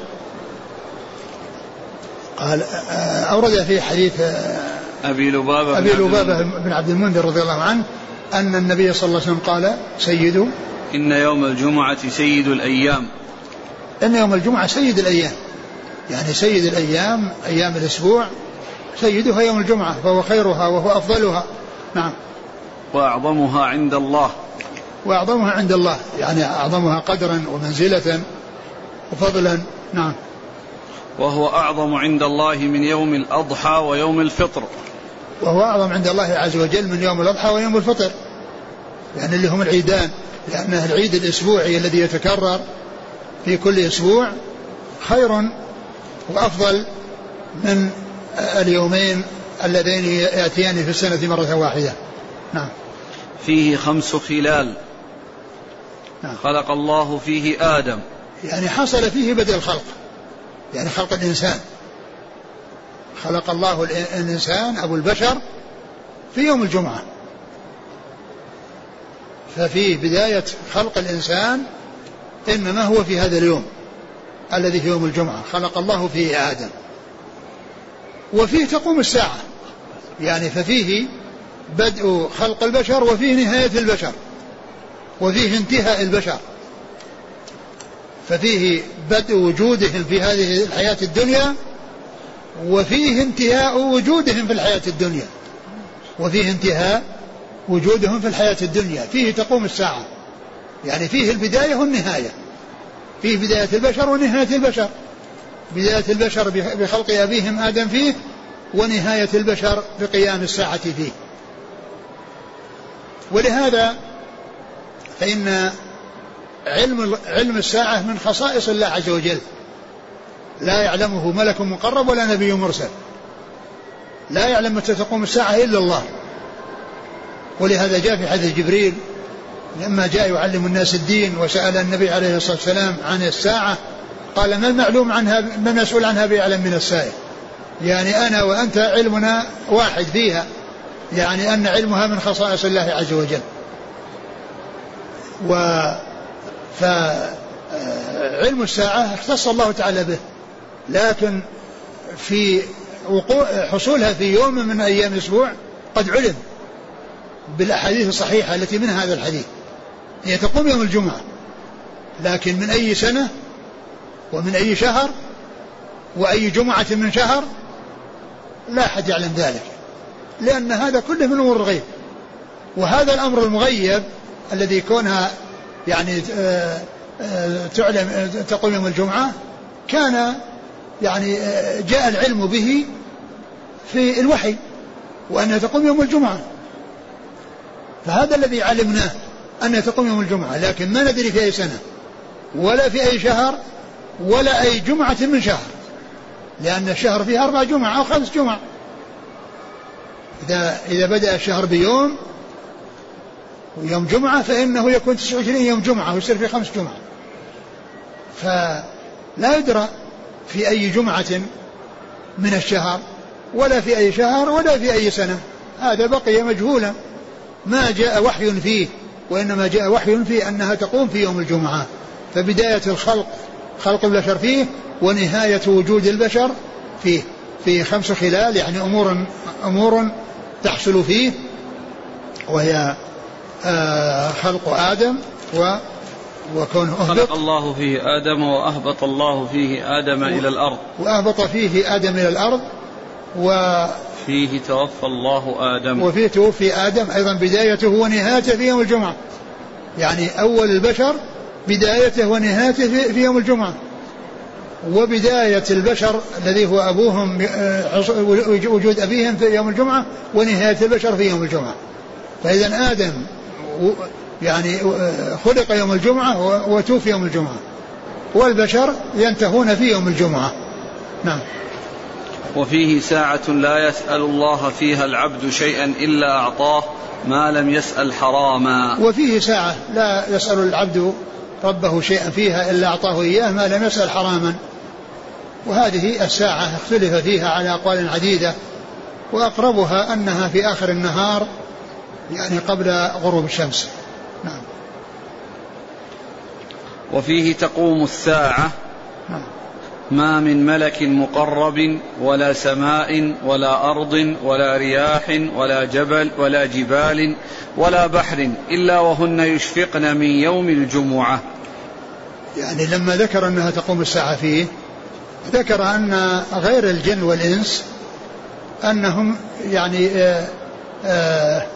قال آه، أورد في حديث آه، أبي لبابة أبي لبابة بن عبد المنذر رضي الله عنه أن النبي صلى الله عليه وسلم قال سيد إن يوم الجمعة سيد الأيام. إن يوم الجمعة سيد الأيام. يعني سيد الأيام أيام الأسبوع سيدها يوم الجمعة فهو خيرها وهو أفضلها. نعم. وأعظمها عند الله. وأعظمها عند الله يعني أعظمها قدرا ومنزلة وفضلا. نعم. وهو أعظم عند الله من يوم الأضحى ويوم الفطر. وهو أعظم عند الله عز وجل من يوم الأضحى ويوم الفطر. يعني اللي هم العيدان لأنه العيد الأسبوعي الذي يتكرر في كل أسبوع خير وأفضل من اليومين اللذين يأتيان في السنة مرة واحدة. نعم. فيه خمس خلال. نعم. خلق الله فيه آدم. يعني حصل فيه بدء الخلق. يعني خلق الإنسان. خلق الله الإنسان أبو البشر في يوم الجمعة. ففيه بداية خلق الإنسان إنما هو في هذا اليوم الذي في يوم الجمعة. خلق الله فيه آدم. وفيه تقوم الساعة. يعني ففيه بدء خلق البشر وفيه نهاية البشر وفيه انتهاء البشر. ففيه بدء وجودهم في هذه الحياة الدنيا وفيه انتهاء وجودهم في الحياة الدنيا. وفيه انتهاء وجودهم في الحياة الدنيا. فيه تقوم الساعة. يعني فيه البداية والنهاية. فيه بداية البشر ونهاية البشر. بداية البشر بخلق أبيهم آدم فيه ونهاية البشر بقيام الساعة فيه. ولهذا فإن علم علم الساعة من خصائص الله عز وجل. لا يعلمه ملك مقرب ولا نبي مرسل. لا يعلم متى تقوم الساعة إلا الله. ولهذا جاء في حديث جبريل لما جاء يعلم الناس الدين وسأل النبي عليه الصلاة والسلام عن الساعة قال ما المعلوم عنها ما المسؤول عنها بأعلم من السائل؟ يعني أنا وأنت علمنا واحد فيها. يعني أن علمها من خصائص الله عز وجل. و فعلم الساعة اختص الله تعالى به. لكن في وقوع حصولها في يوم من أيام الأسبوع قد علم بالأحاديث الصحيحة التي من هذا الحديث. هي تقوم يوم الجمعة. لكن من أي سنة ومن أي شهر وأي جمعة من شهر لا أحد يعلم ذلك. لأن هذا كله من أمور الغيب. وهذا الأمر المغيب الذي كونها يعني آه، آه، تعلم تقوم يوم الجمعة كان يعني جاء العلم به في الوحي وأنها تقوم يوم الجمعة. فهذا الذي علمناه أنها تقوم يوم الجمعة لكن ما ندري في أي سنة ولا في أي شهر ولا أي جمعة من شهر لأن الشهر فيه أربع جمع أو خمس جمع إذا إذا بدأ الشهر بيوم ويوم جمعة فإنه يكون 29 يوم جمعة ويصير في خمس جمع فلا يدرى في أي جمعة من الشهر ولا في أي شهر ولا في أي سنة. هذا بقي مجهولا. ما جاء وحي فيه وإنما جاء وحي فيه أنها تقوم في يوم الجمعة. فبداية الخلق خلق البشر فيه ونهاية وجود البشر فيه في خمس خلال يعني أمور أمور تحصل فيه وهي آه، خلق آدم و وكونه خلق الله فيه آدم وأهبط الله فيه آدم إلى الأرض. وأهبط فيه آدم إلى الأرض و فيه توفى الله آدم. وفيه توفي آدم أيضا بدايته ونهايته في يوم الجمعة. يعني أول البشر بدايته ونهايته في يوم الجمعة. وبداية البشر الذي هو أبوهم آه، وجود أبيهم في يوم الجمعة ونهاية البشر في يوم الجمعة. فإذا آدم يعني آه، خلق يوم الجمعة وتوفي يوم الجمعة. والبشر ينتهون في يوم الجمعة. نعم. وفيه ساعة لا يسأل الله فيها العبد شيئا إلا أعطاه ما لم يسأل حراما. وفيه ساعة لا يسأل العبد ربه شيئا فيها إلا أعطاه إياه ما لم يسأل حراما. وهذه الساعة اختلف فيها على أقوال عديدة وأقربها أنها في آخر النهار يعني قبل غروب الشمس. نعم. وفيه تقوم الساعة نعم. ما من ملك مقرب ولا سماء ولا أرض ولا رياح ولا جبل ولا جبال ولا بحر إلا وهن يشفقن من يوم الجمعة. يعني لما ذكر أنها تقوم الساعة فيه ذكر أن غير الجن والإنس أنهم يعني آآ آآ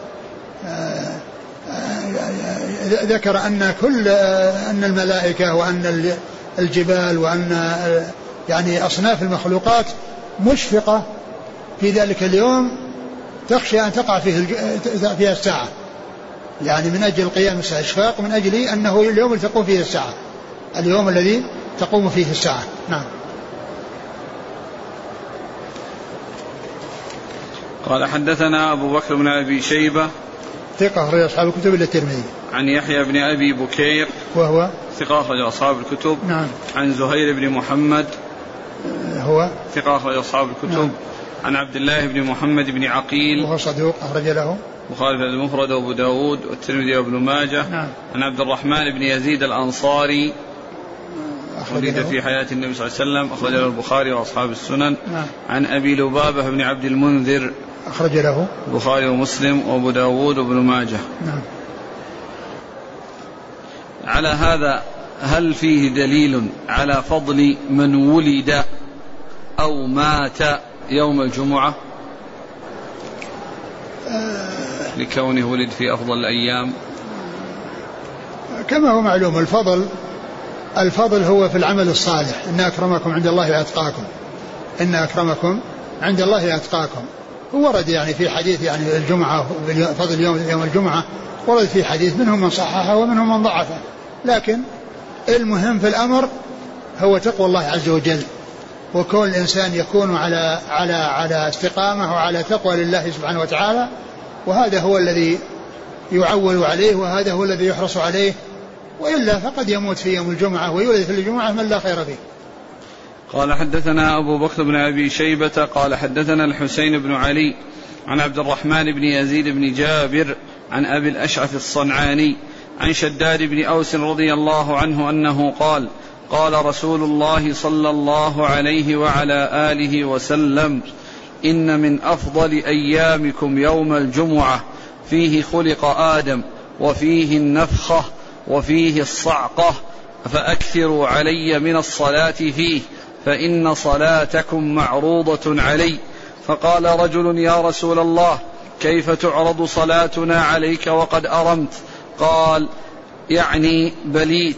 آآ ذكر أن كل أن الملائكة وأن الجبال وأن يعني أصناف المخلوقات مشفقة في ذلك اليوم تخشى أن تقع فيه فيها الساعة. يعني من أجل قيام الساعة إشفاق من أجل أنه اليوم اللي تقوم فيه الساعة. اليوم الذي تقوم فيه الساعة. نعم. قال حدثنا أبو بكر بن أبي شيبة ثقة أخرج أصحاب الكتب إلا الترمذي. عن يحيى بن أبي بكير وهو؟ ثقة أخرج أصحاب الكتب. نعم. عن زهير بن محمد هو؟ ثقة أخرج أصحاب الكتب. نعم. عن عبد الله بن محمد بن عقيل وهو صدوق أخرج له. بخاري في المفرد وأبو داود والترمذي وابن ماجه. نعم. عن عبد الرحمن بن يزيد الأنصاري ولد في حياة النبي صلى الله عليه وسلم. أخرج له البخاري وأصحاب السنن. نعم. عن أبي لبابة بن عبد المنذر أخرج له. البخاري ومسلم وأبو داود وابن ماجه. نعم. على هذا هل فيه دليل على فضل من ولد أو مات يوم الجمعة؟ آه. لكونه ولد في أفضل الأيام. كما هو معلوم الفضل الفضل هو في العمل الصالح. إن أكرمكم عند الله أتقاكم. إن أكرمكم عند الله أتقاكم. ورد يعني في حديث يعني الجمعة فضل يوم يوم الجمعة ورد في حديث منهم من صححه ومنهم من ضعفه. لكن المهم في الأمر هو تقوى الله عز وجل وكون الإنسان يكون على على على استقامة وعلى تقوى لله سبحانه وتعالى وهذا هو الذي يعول عليه وهذا هو الذي يحرص عليه وإلا فقد يموت في يوم الجمعة ويولد في الجمعة من لا خير فيه. قال حدثنا أبو بكر بن أبي شيبة قال حدثنا الحسين بن علي عن عبد الرحمن بن يزيد بن جابر عن أبي الأشعث الصنعاني عن شداد بن أوس رضي الله عنه أنه قال قال رسول الله صلى الله عليه وعلى آله وسلم إن من أفضل أيامكم يوم الجمعة فيه خلق آدم وفيه النفخة وفيه الصعقة فأكثروا علي من الصلاة فيه فإن صلاتكم معروضة علي. فقال رجل يا رسول الله كيف تعرض صلاتنا عليك وقد أرمت؟ قال يعني بليت.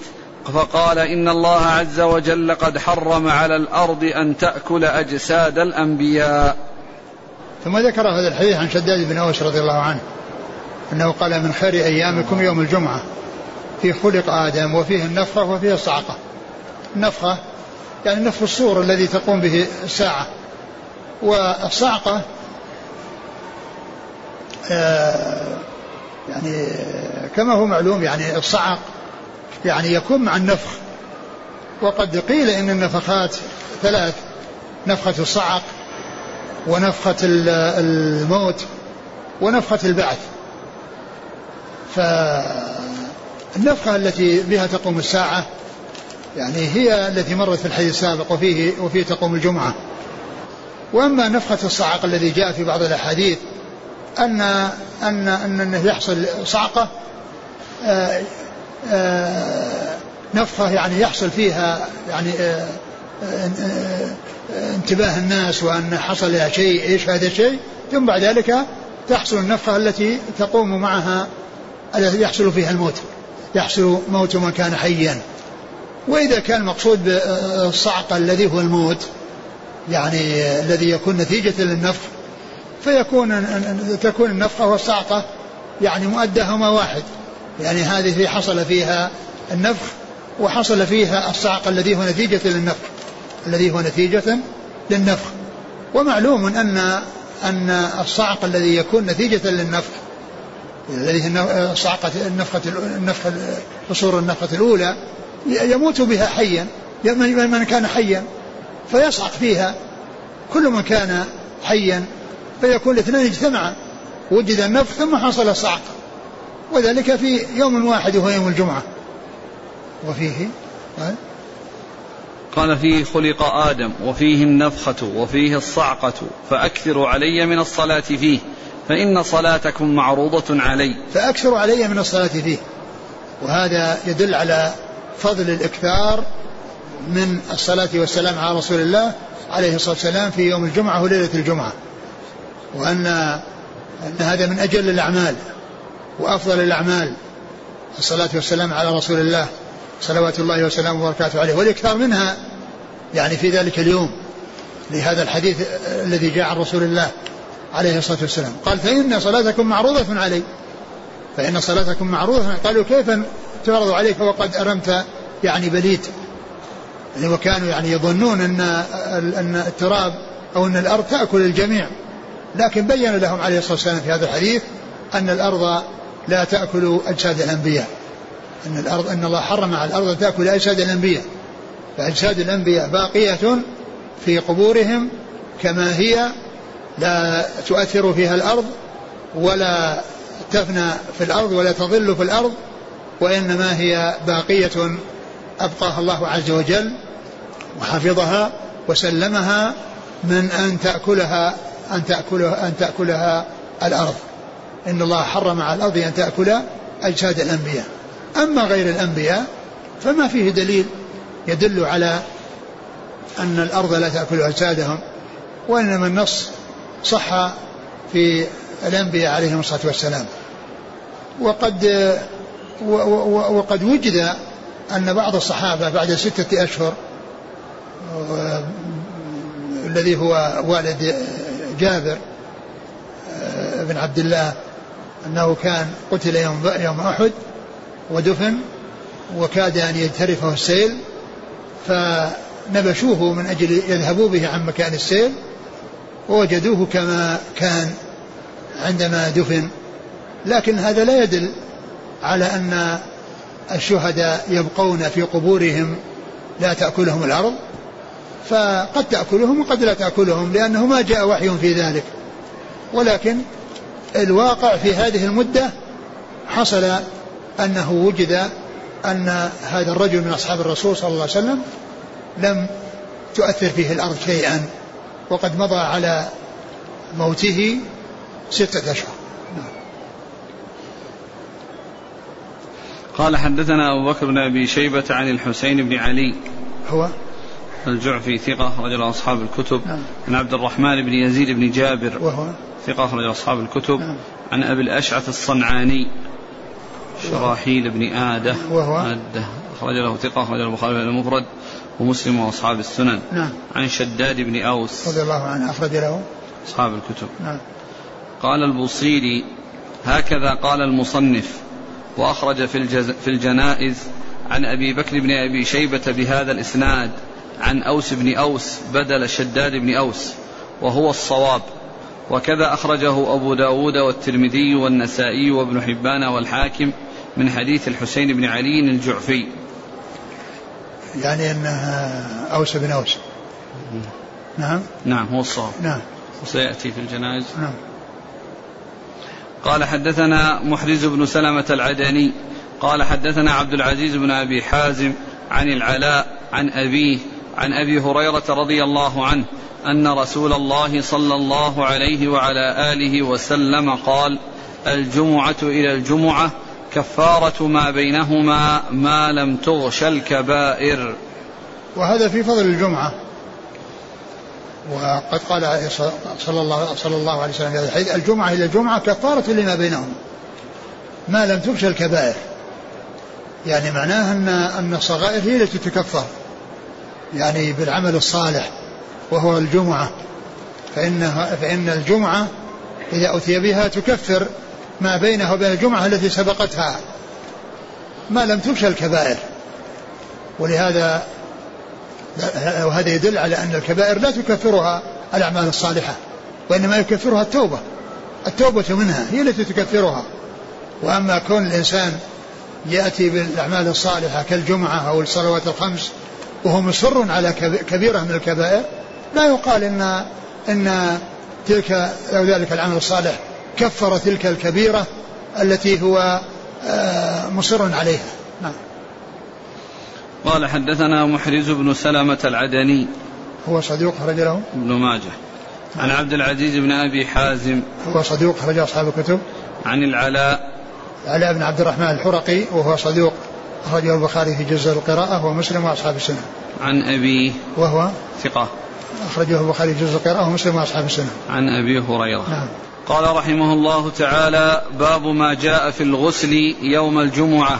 فقال إن الله عز وجل قد حرم على الأرض أن تأكل أجساد الأنبياء. ثم ذكر هذا الحديث عن شداد بن أوس رضي الله عنه أنه قال من خير أيامكم يوم الجمعة في خلق آدم وفيه النفخة وفيه الصعقة. النفخة يعني نفخ الصور الذي تقوم به الساعة. والصعقة آه، يعني كما هو معلوم يعني الصعق يعني يكون مع النفخ. وقد قيل إن النفخات ثلاث نفخة الصعق ونفخة الموت ونفخة البعث. فالنفخة التي بها تقوم الساعة يعني هي التي مرت في الحديث السابق وفيه وفيه تقوم الجمعة. وأما نفخة الصعق الذي جاء في بعض الأحاديث ان ان أن أنه يحصل صعقة آه، آه، نفخة يعني يحصل فيها يعني آه، انتباه الناس وأن حصل لها شيء إيش هذا الشيء؟ ثم بعد ذلك تحصل النفخة التي تقوم معها التي يحصل فيها الموت يحصل موت من كان حيا. وإذا كان المقصود بالصعق الذي هو الموت يعني الذي يكون نتيجة للنفخ فيكون تكون النفخة والصعقة يعني مؤداهما واحد. يعني هذه حصل فيها النفخ وحصل فيها الصعق الذي هو نتيجة للنفخ. الذي هو نتيجة للنفخ. ومعلوم أن أن الصعق الذي يكون نتيجة للنفخ الذي هي صعقة النفخة النفخة قصور النفخة الأولى يموت بها حيا من كان حيا فيصعق فيها كل من كان حيا فيكون الاثنين اجتمعا وجد النفخ ثم حصل الصعق وذلك في يوم واحد وهو يوم الجمعة. وفيه قال قال فيه خلق آدم وفيه النفخة وفيه الصعقة فأكثروا علي من الصلاة فيه فإن صلاتكم معروضة علي. فأكثروا علي من الصلاة فيه. وهذا يدل على فضل الإكثار من الصلاة والسلام على رسول الله عليه الصلاة والسلام في يوم الجمعة وليلة الجمعة وأن أن هذا من أجل الأعمال وأفضل الأعمال الصلاة والسلام على رسول الله صلوات الله وسلامه وبركاته عليه والإكثار منها يعني في ذلك اليوم لهذا الحديث الذي جاء عن رسول الله عليه الصلاة والسلام. قال فإن صلاتكم معروضة علي. فإن صلاتكم معروضة قالوا كيف تعرض عليك وقد أرمت يعني بليت. يعني وكانوا يعني يظنون أن أن التراب أو أن الأرض تأكل الجميع. لكن بين لهم عليه الصلاة والسلام في هذا الحديث أن الأرض لا تأكل أجساد الأنبياء. أن الأرض أن الله حرم على الأرض أن تأكل أجساد الأنبياء. فأجساد الأنبياء باقية في قبورهم كما هي لا تؤثر فيها الأرض ولا تفنى في الأرض ولا تظل في الأرض وإنما هي باقية أبقاها الله عز وجل وحفظها وسلمها من أن تأكلها أن تأكلها أن تأكلها الأرض. إن الله حرم على الأرض أن تأكل أجساد الأنبياء. أما غير الأنبياء فما فيه دليل يدل على أن الأرض لا تأكل أجسادهم وإنما النص صح في الأنبياء عليهم الصلاة والسلام. وقد وقد وجد أن بعض الصحابة بعد ستة أشهر الذي هو والد جابر بن عبد الله أنه كان قتل يوم يوم أحد ودفن وكاد أن يجترفه السيل فنبشوه من أجل يذهبوا به عن مكان السيل ووجدوه كما كان عندما دفن. لكن هذا لا يدل على أن الشهداء يبقون في قبورهم لا تأكلهم الأرض فقد تأكلهم وقد لا تأكلهم لأنه ما جاء وحي في ذلك. ولكن الواقع في هذه المدة حصل أنه وجد أن هذا الرجل من أصحاب الرسول صلى الله عليه وسلم لم تؤثر فيه الأرض شيئا وقد مضى على موته ستة أشهر. قال حدثنا أبو بكر بن أبي شيبة عن الحسين بن علي. هو؟ الجعفي ثقة رجل أصحاب الكتب. نعم. عن عبد الرحمن بن يزيد بن جابر. وهو؟ ثقة رجل أصحاب الكتب. نعم. عن أبي الأشعث الصنعاني. شراحيل بن آدة. وهو؟ آدة. أخرج له ثقة أخرج البخاري المفرد ومسلم وأصحاب السنن. نعم. عن شداد بن أوس. رضي الله عنه. أخرج له؟ أصحاب الكتب. نعم. قال البوصيري هكذا قال المصنف. وأخرج في, الجز في الجنائز عن أبي بكر بن أبي شيبة بهذا الإسناد عن أوس بن أوس بدل شداد بن أوس وهو الصواب. وكذا أخرجه أبو داود والترمذي والنسائي وابن حبان والحاكم من حديث الحسين بن علي الجعفي. يعني أنها أوس بن أوس. نعم. نعم هو الصواب. نعم. وسيأتي في الجنائز. نعم. قال حدثنا محرز بن سلمة العدني قال حدثنا عبد العزيز بن أبي حازم عن العلاء عن أبيه عن أبي هريرة رضي الله عنه أن رسول الله صلى الله عليه وعلى آله وسلم قال الجمعة إلى الجمعة كفارة ما بينهما ما لم تغش الكبائر. وهذا في فضل الجمعة. وقد قال صلى الله صلى الله عليه وسلم في هذا الحديث الجمعة إلى الجمعة كفارة لما بينهم ما لم تغش الكبائر. يعني معناه أن أن الصغائر هي التي تكفر. يعني بالعمل الصالح وهو الجمعة فإنها فإن الجمعة إذا أتي بها تكفر ما بينها وبين الجمعة التي سبقتها. ما لم تغش الكبائر. ولهذا وهذا يدل على أن الكبائر لا تكفرها الأعمال الصالحة وإنما يكفرها التوبة التوبة منها هي التي تكفرها. وأما كون الإنسان يأتي بالأعمال الصالحة كالجمعة أو الصلوات الخمس وهو مصر على كبيرة من الكبائر لا يقال إن إن تلك أو ذلك العمل الصالح كفر تلك الكبيرة التي هو آه، مصر عليها. نعم. قال حدثنا محرز بن سلمة العدني. هو صديق خرج له؟ ابن ماجه. عن عبد العزيز بن أبي حازم. هو صديق خرج أصحاب الكتب. عن العلاء. علاء بن عبد الرحمن الحرقي وهو صديق أخرجه البخاري في جزء القراءة ومسلم وأصحاب السنة. عن أبيه وهو ثقة. أخرجه البخاري في جزء القراءة ومسلم وأصحاب السنة. عن أبي هريرة. نعم. قال رحمه الله تعالى باب ما جاء في الغسل يوم الجمعة.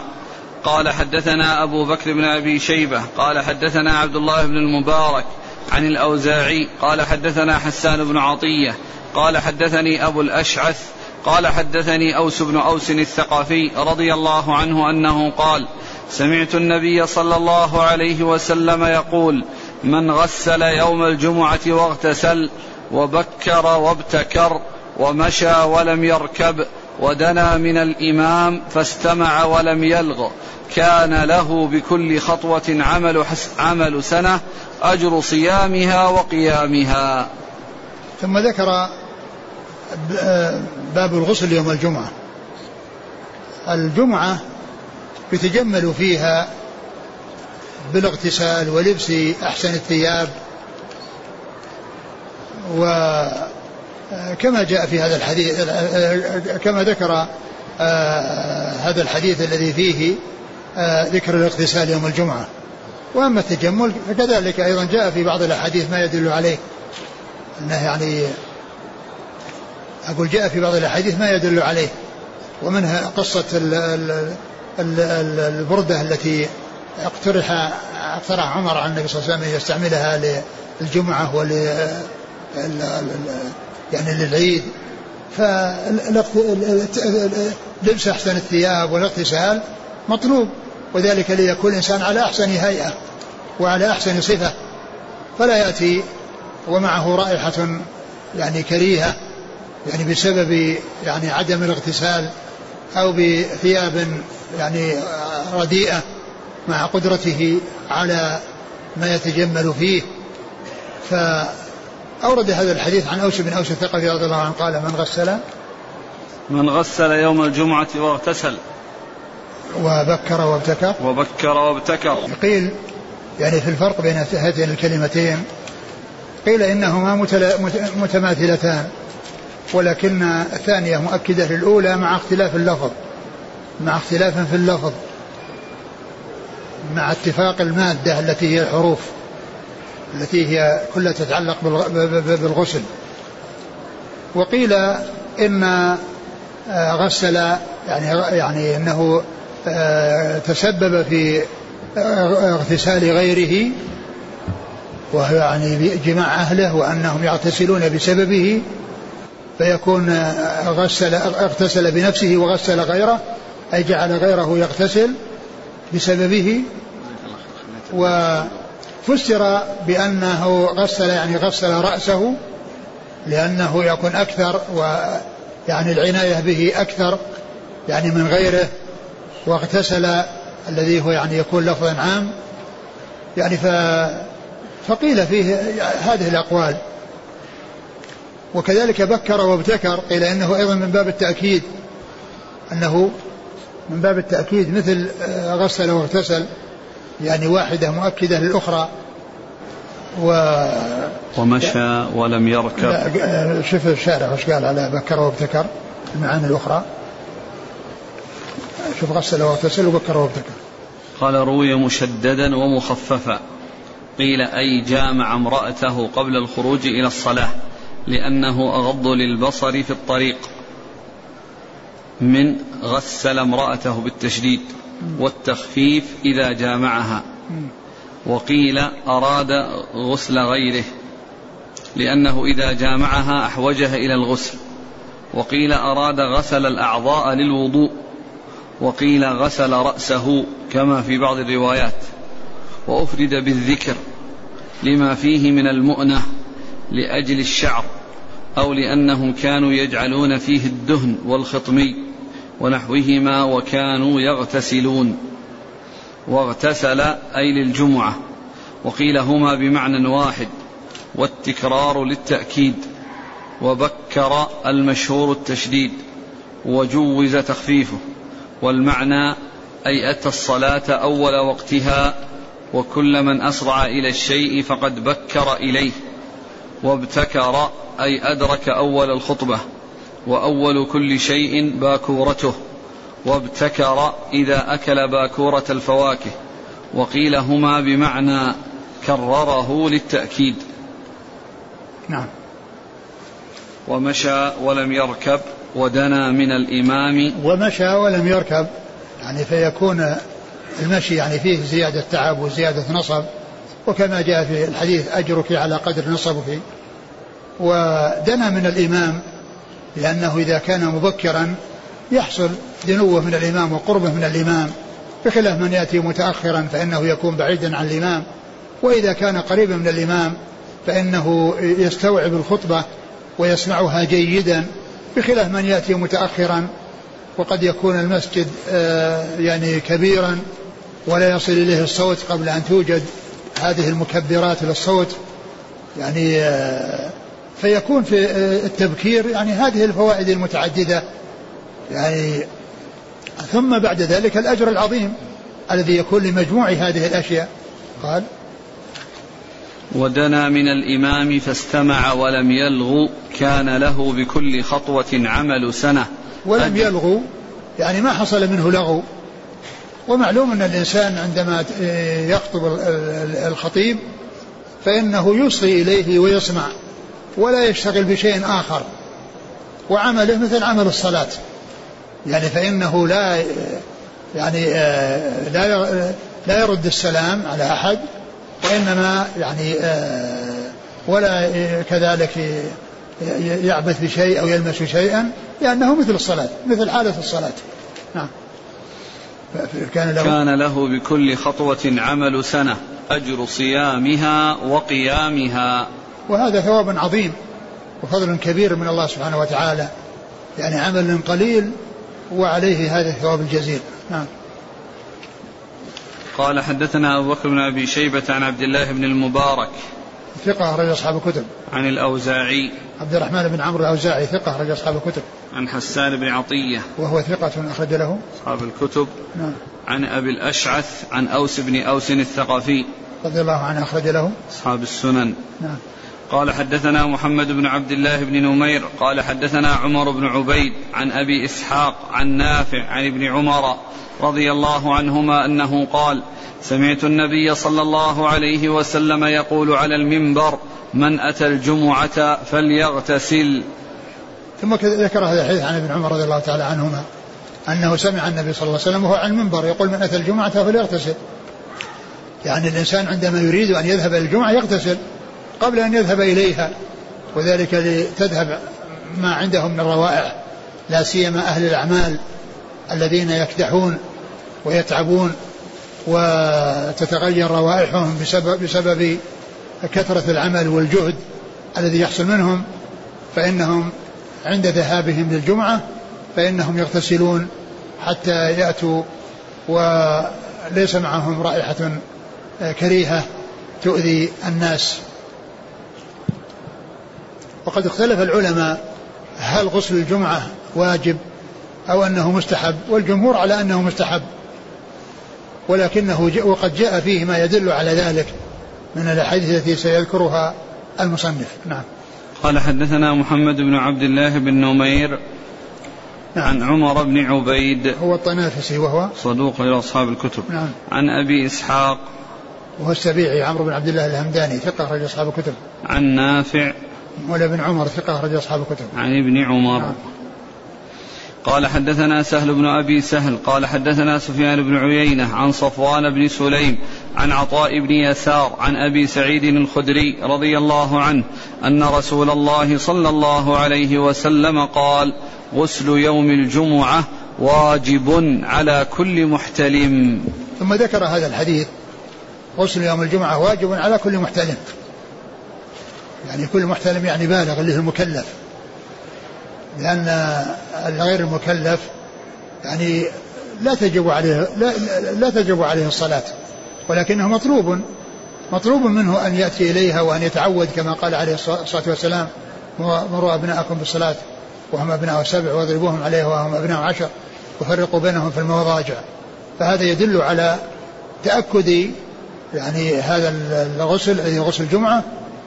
قال حدثنا أبو بكر بن أبي شيبة قال حدثنا عبد الله بن المبارك عن الأوزاعي قال حدثنا حسان بن عطية قال حدثني أبو الأشعث قال حدثني أوس بن أوس الثقفي رضي الله عنه أنه قال سمعت النبي صلى الله عليه وسلم يقول من غسل يوم الجمعة واغتسل وبكر وابتكر ومشى ولم يركب ودنا من الإمام فاستمع ولم يلغ. كان له بكل خطوة عمل, عمل سنة أجر صيامها وقيامها. ثم ذكر باب الغسل يوم الجمعة. الجمعة يتجمل فيها بالاغتسال ولبس أحسن الثياب وكما جاء في هذا الحديث كما ذكر آه، هذا الحديث الذي فيه آه، ذكر الاغتسال يوم الجمعة. وأما التجمل فكذلك أيضا جاء في بعض الأحاديث ما يدل عليه. أنه يعني أقول جاء في بعض الأحاديث ما يدل عليه. ومنها قصة البردة التي اقترح اقترح عمر على النبي صلى الله عليه وسلم يستعملها للجمعة ول يعني للعيد. فلبس أحسن الثياب والاغتسال مطلوب وذلك ليكون الإنسان على أحسن هيئة وعلى أحسن صفة. فلا يأتي ومعه رائحة يعني كريهة يعني بسبب يعني عدم الاغتسال أو بثياب يعني رديئة مع قدرته على ما يتجمل فيه. فأورد هذا الحديث عن أوس بن أوس الثقفي رضي الله عنه قال من غسل من غسل يوم الجمعة واغتسل. وبكر وابتكر. وبكر وابتكر. قيل يعني في الفرق بين هاتين الكلمتين قيل إنهما متماثلتان ولكن الثانية مؤكدة للأولى مع اختلاف اللفظ مع اختلاف في اللفظ مع اتفاق المادة التي هي الحروف. التي هي كلها تتعلق بالغسل. وقيل إن آه، غسل يعني يعني إنه آه، تسبب في اغتسال غيره وهو يعني جماع أهله وأنهم يغتسلون بسببه فيكون غسل اغتسل بنفسه وغسل غيره أي جعل غيره يغتسل بسببه وفسر بأنه غسل يعني غسل رأسه لأنه يكون أكثر ويعني العناية به أكثر يعني من غيره واغتسل الذي هو يعني يكون لفظا عام. يعني ف فقيل فيه هذه الأقوال. وكذلك بكر وابتكر قيل إنه أيضا من باب التأكيد أنه من باب التأكيد مثل غسل واغتسل. يعني واحدة مؤكدة للأخرى. و ومشى ولم يركب. شوف الشارع وش قال على بكر وابتكر المعاني الأخرى. شوف غسل واغتسل وبكر وابتكر. قال روي مشددا ومخففا. قيل أي جامع امرأته قبل الخروج إلى الصلاة لأنه أغض للبصر في الطريق من غسل امرأته بالتشديد. والتخفيف إذا جامعها. وقيل أراد غسل غيره لأنه إذا جامعها أحوجها إلى الغسل. وقيل أراد غسل الأعضاء للوضوء. وقيل غسل رأسه كما في بعض الروايات. وأفرد بالذكر لما فيه من المؤنة لأجل الشعر أو لأنهم كانوا يجعلون فيه الدهن والخطمي. ونحوهما وكانوا يغتسلون. واغتسل أي للجمعة. وقيل هما بمعنى واحد والتكرار للتأكيد. وبكر المشهور التشديد وجوز تخفيفه. والمعنى أي أتى الصلاة أول وقتها وكل من أسرع إلى الشيء فقد بكر إليه. وابتكر أي أدرك أول الخطبة. وأول كل شيء باكورته وابتكر إذا أكل باكورة الفواكه وقيل هما بمعنى كرره للتأكيد. نعم. ومشى ولم يركب ودنا من الإمام. ومشى ولم يركب يعني فيكون المشي يعني فيه زيادة تعب وزيادة نصب وكما جاء في الحديث أجرك على قدر نصبك. ودنا من الإمام لأنه إذا كان مبكرا يحصل دنوه من الإمام وقربه من الإمام بخلاف من يأتي متأخرا فإنه يكون بعيدا عن الإمام وإذا كان قريبا من الإمام فإنه يستوعب الخطبة ويسمعها جيدا بخلاف من يأتي متأخرا وقد يكون المسجد آه، يعني كبيرا ولا يصل إليه الصوت قبل أن توجد هذه المكبرات للصوت يعني آه، فيكون في آه، التبكير يعني هذه الفوائد المتعددة. يعني ثم بعد ذلك الأجر العظيم الذي يكون لمجموع هذه الأشياء. قال ودنا من الإمام فاستمع ولم يلغو كان له بكل خطوة عمل سنة. ولم يلغو يعني ما حصل منه لغو. ومعلوم أن الإنسان عندما يخطب الخطيب فإنه يصغي إليه ويسمع. ولا يشتغل بشيء آخر. وعمله مثل عمل الصلاة. يعني فإنه لا يعني لا لا يرد السلام على أحد وإنما يعني ولا كذلك يعبث بشيء أو يلمس شيئا لأنه مثل الصلاة مثل حالة الصلاة. نعم. كان له, كان له بكل خطوة عمل سنة أجر صيامها وقيامها. وهذا ثواب عظيم وفضل كبير من الله سبحانه وتعالى يعني عمل قليل وعليه هذا الثواب الجزيل نعم قال حدثنا أبو بكر بن أبي شيبة عن عبد الله بن المبارك ثقة أخرج أصحاب الكتب. عن الأوزاعي. عبد الرحمن بن عمرو الأوزاعي ثقة أخرج أصحاب الكتب. عن حسان بن عطية. وهو ثقة أخرج له. أصحاب الكتب. نعم. عن أبي الأشعث عن أوس بن أوس الثقفي. رضي الله عنه أخرج له. أصحاب السنن. نعم. قال حدثنا محمد بن عبد الله بن نمير قال حدثنا عمر بن عبيد عن أبي إسحاق عن نافع عن ابن عمر رضي الله عنهما أنه قال سمعت النبي صلى الله عليه وسلم يقول على المنبر من أتى الجمعة فليغتسل ثم ذكر هذا الحديث عن ابن عمر رضي الله تعالى عنهما أنه سمع النبي صلى الله عليه وسلم وهو على المنبر يقول من أتى الجمعة فليغتسل يعني الإنسان عندما يريد أن يذهب إلى الجمعة يغتسل. قبل أن يذهب إليها وذلك لتذهب ما عندهم من روائح لا سيما أهل الأعمال الذين يكدحون ويتعبون وتتغير روائحهم بسبب, بسبب كثرة العمل والجهد الذي يحصل منهم فإنهم عند ذهابهم للجمعة فإنهم يغتسلون حتى يأتوا وليس معهم رائحة كريهة تؤذي الناس. وقد اختلف العلماء هل غسل الجمعة واجب أو أنه مستحب والجمهور على أنه مستحب ولكنه وقد جاء فيه ما يدل على ذلك من الأحاديث التي سيذكرها المصنف. نعم. قال حدثنا محمد بن عبد الله بن نمير نعم. عن عمر بن عبيد. هو الطنافسي وهو؟ صدوق إلى أصحاب الكتب. نعم. عن أبي إسحاق. وهو السبيعي عمرو بن عبد الله الهمداني ثقة أخرج أصحاب الكتب. عن نافع. مولى بن عمر ثقة أخرج أصحاب الكتب. عن ابن عمر. نعم. قال حدثنا سهل بن أبي سهل قال حدثنا سفيان بن عيينة عن صفوان بن سليم عن عطاء بن يسار عن أبي سعيد الخدري رضي الله عنه أن رسول الله صلى الله عليه وسلم قال غسل يوم الجمعة واجب على كل محتلم. ثم ذكر هذا الحديث غسل يوم الجمعة واجب على كل محتلم. يعني كل محتلم يعني بالغ اللي هو المكلف. لأن الغير المكلف يعني لا تجب عليه لا, لا تجب عليه الصلاة. ولكنه مطلوب مطلوب منه أن يأتي إليها وأن يتعود كما قال عليه الصلاة والسلام مروا أبناءكم بالصلاة وهم أبناء سبع واضربوهم عليها وهم أبناء عشر وفرقوا بينهم في المضاجع. فهذا يدل على تأكد يعني هذا الغسل الذي غسل الجمعة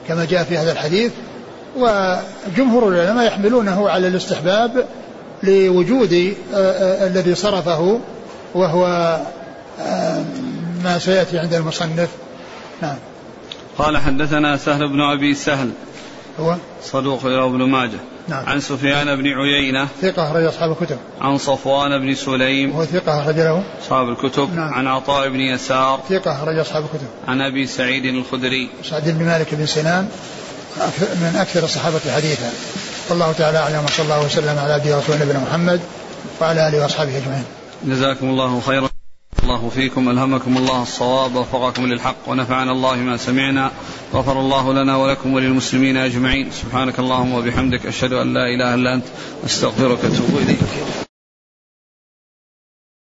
كما جاء في هذا الحديث وجمهور العلماء يحملونه على الاستحباب لوجود آه، آه، الذي صرفه وهو آه، ما سيأتي عند المصنف. نعم. قال حدثنا سهل بن أبي سهل هو؟ صدوق إلى ابن ماجه. نعم. عن سفيان بن عيينة. ثقة أخرج أصحاب الكتب. عن صفوان بن سليم. هو ثقة أخرج له. أصحاب الكتب. نعم. عن عطاء بن يسار. ثقة أخرج أصحاب الكتب. عن أبي سعيد الخدري. سعد بن مالك بن سنان. من أكثر الصحابة حديثا. والله تعالى أعلم. وصلى الله وسلم على عبده ورسوله نبينا محمد وعلى آله وأصحابه أجمعين. جزاكم الله خيرا. الله فيكم ألهمكم الله الصواب ووفقكم للحق ونفعنا الله ما سمعنا غفر الله لنا ولكم وللمسلمين أجمعين. سبحانك اللهم وبحمدك أشهد أن لا إله إلا أنت أستغفرك وأتوب إليك.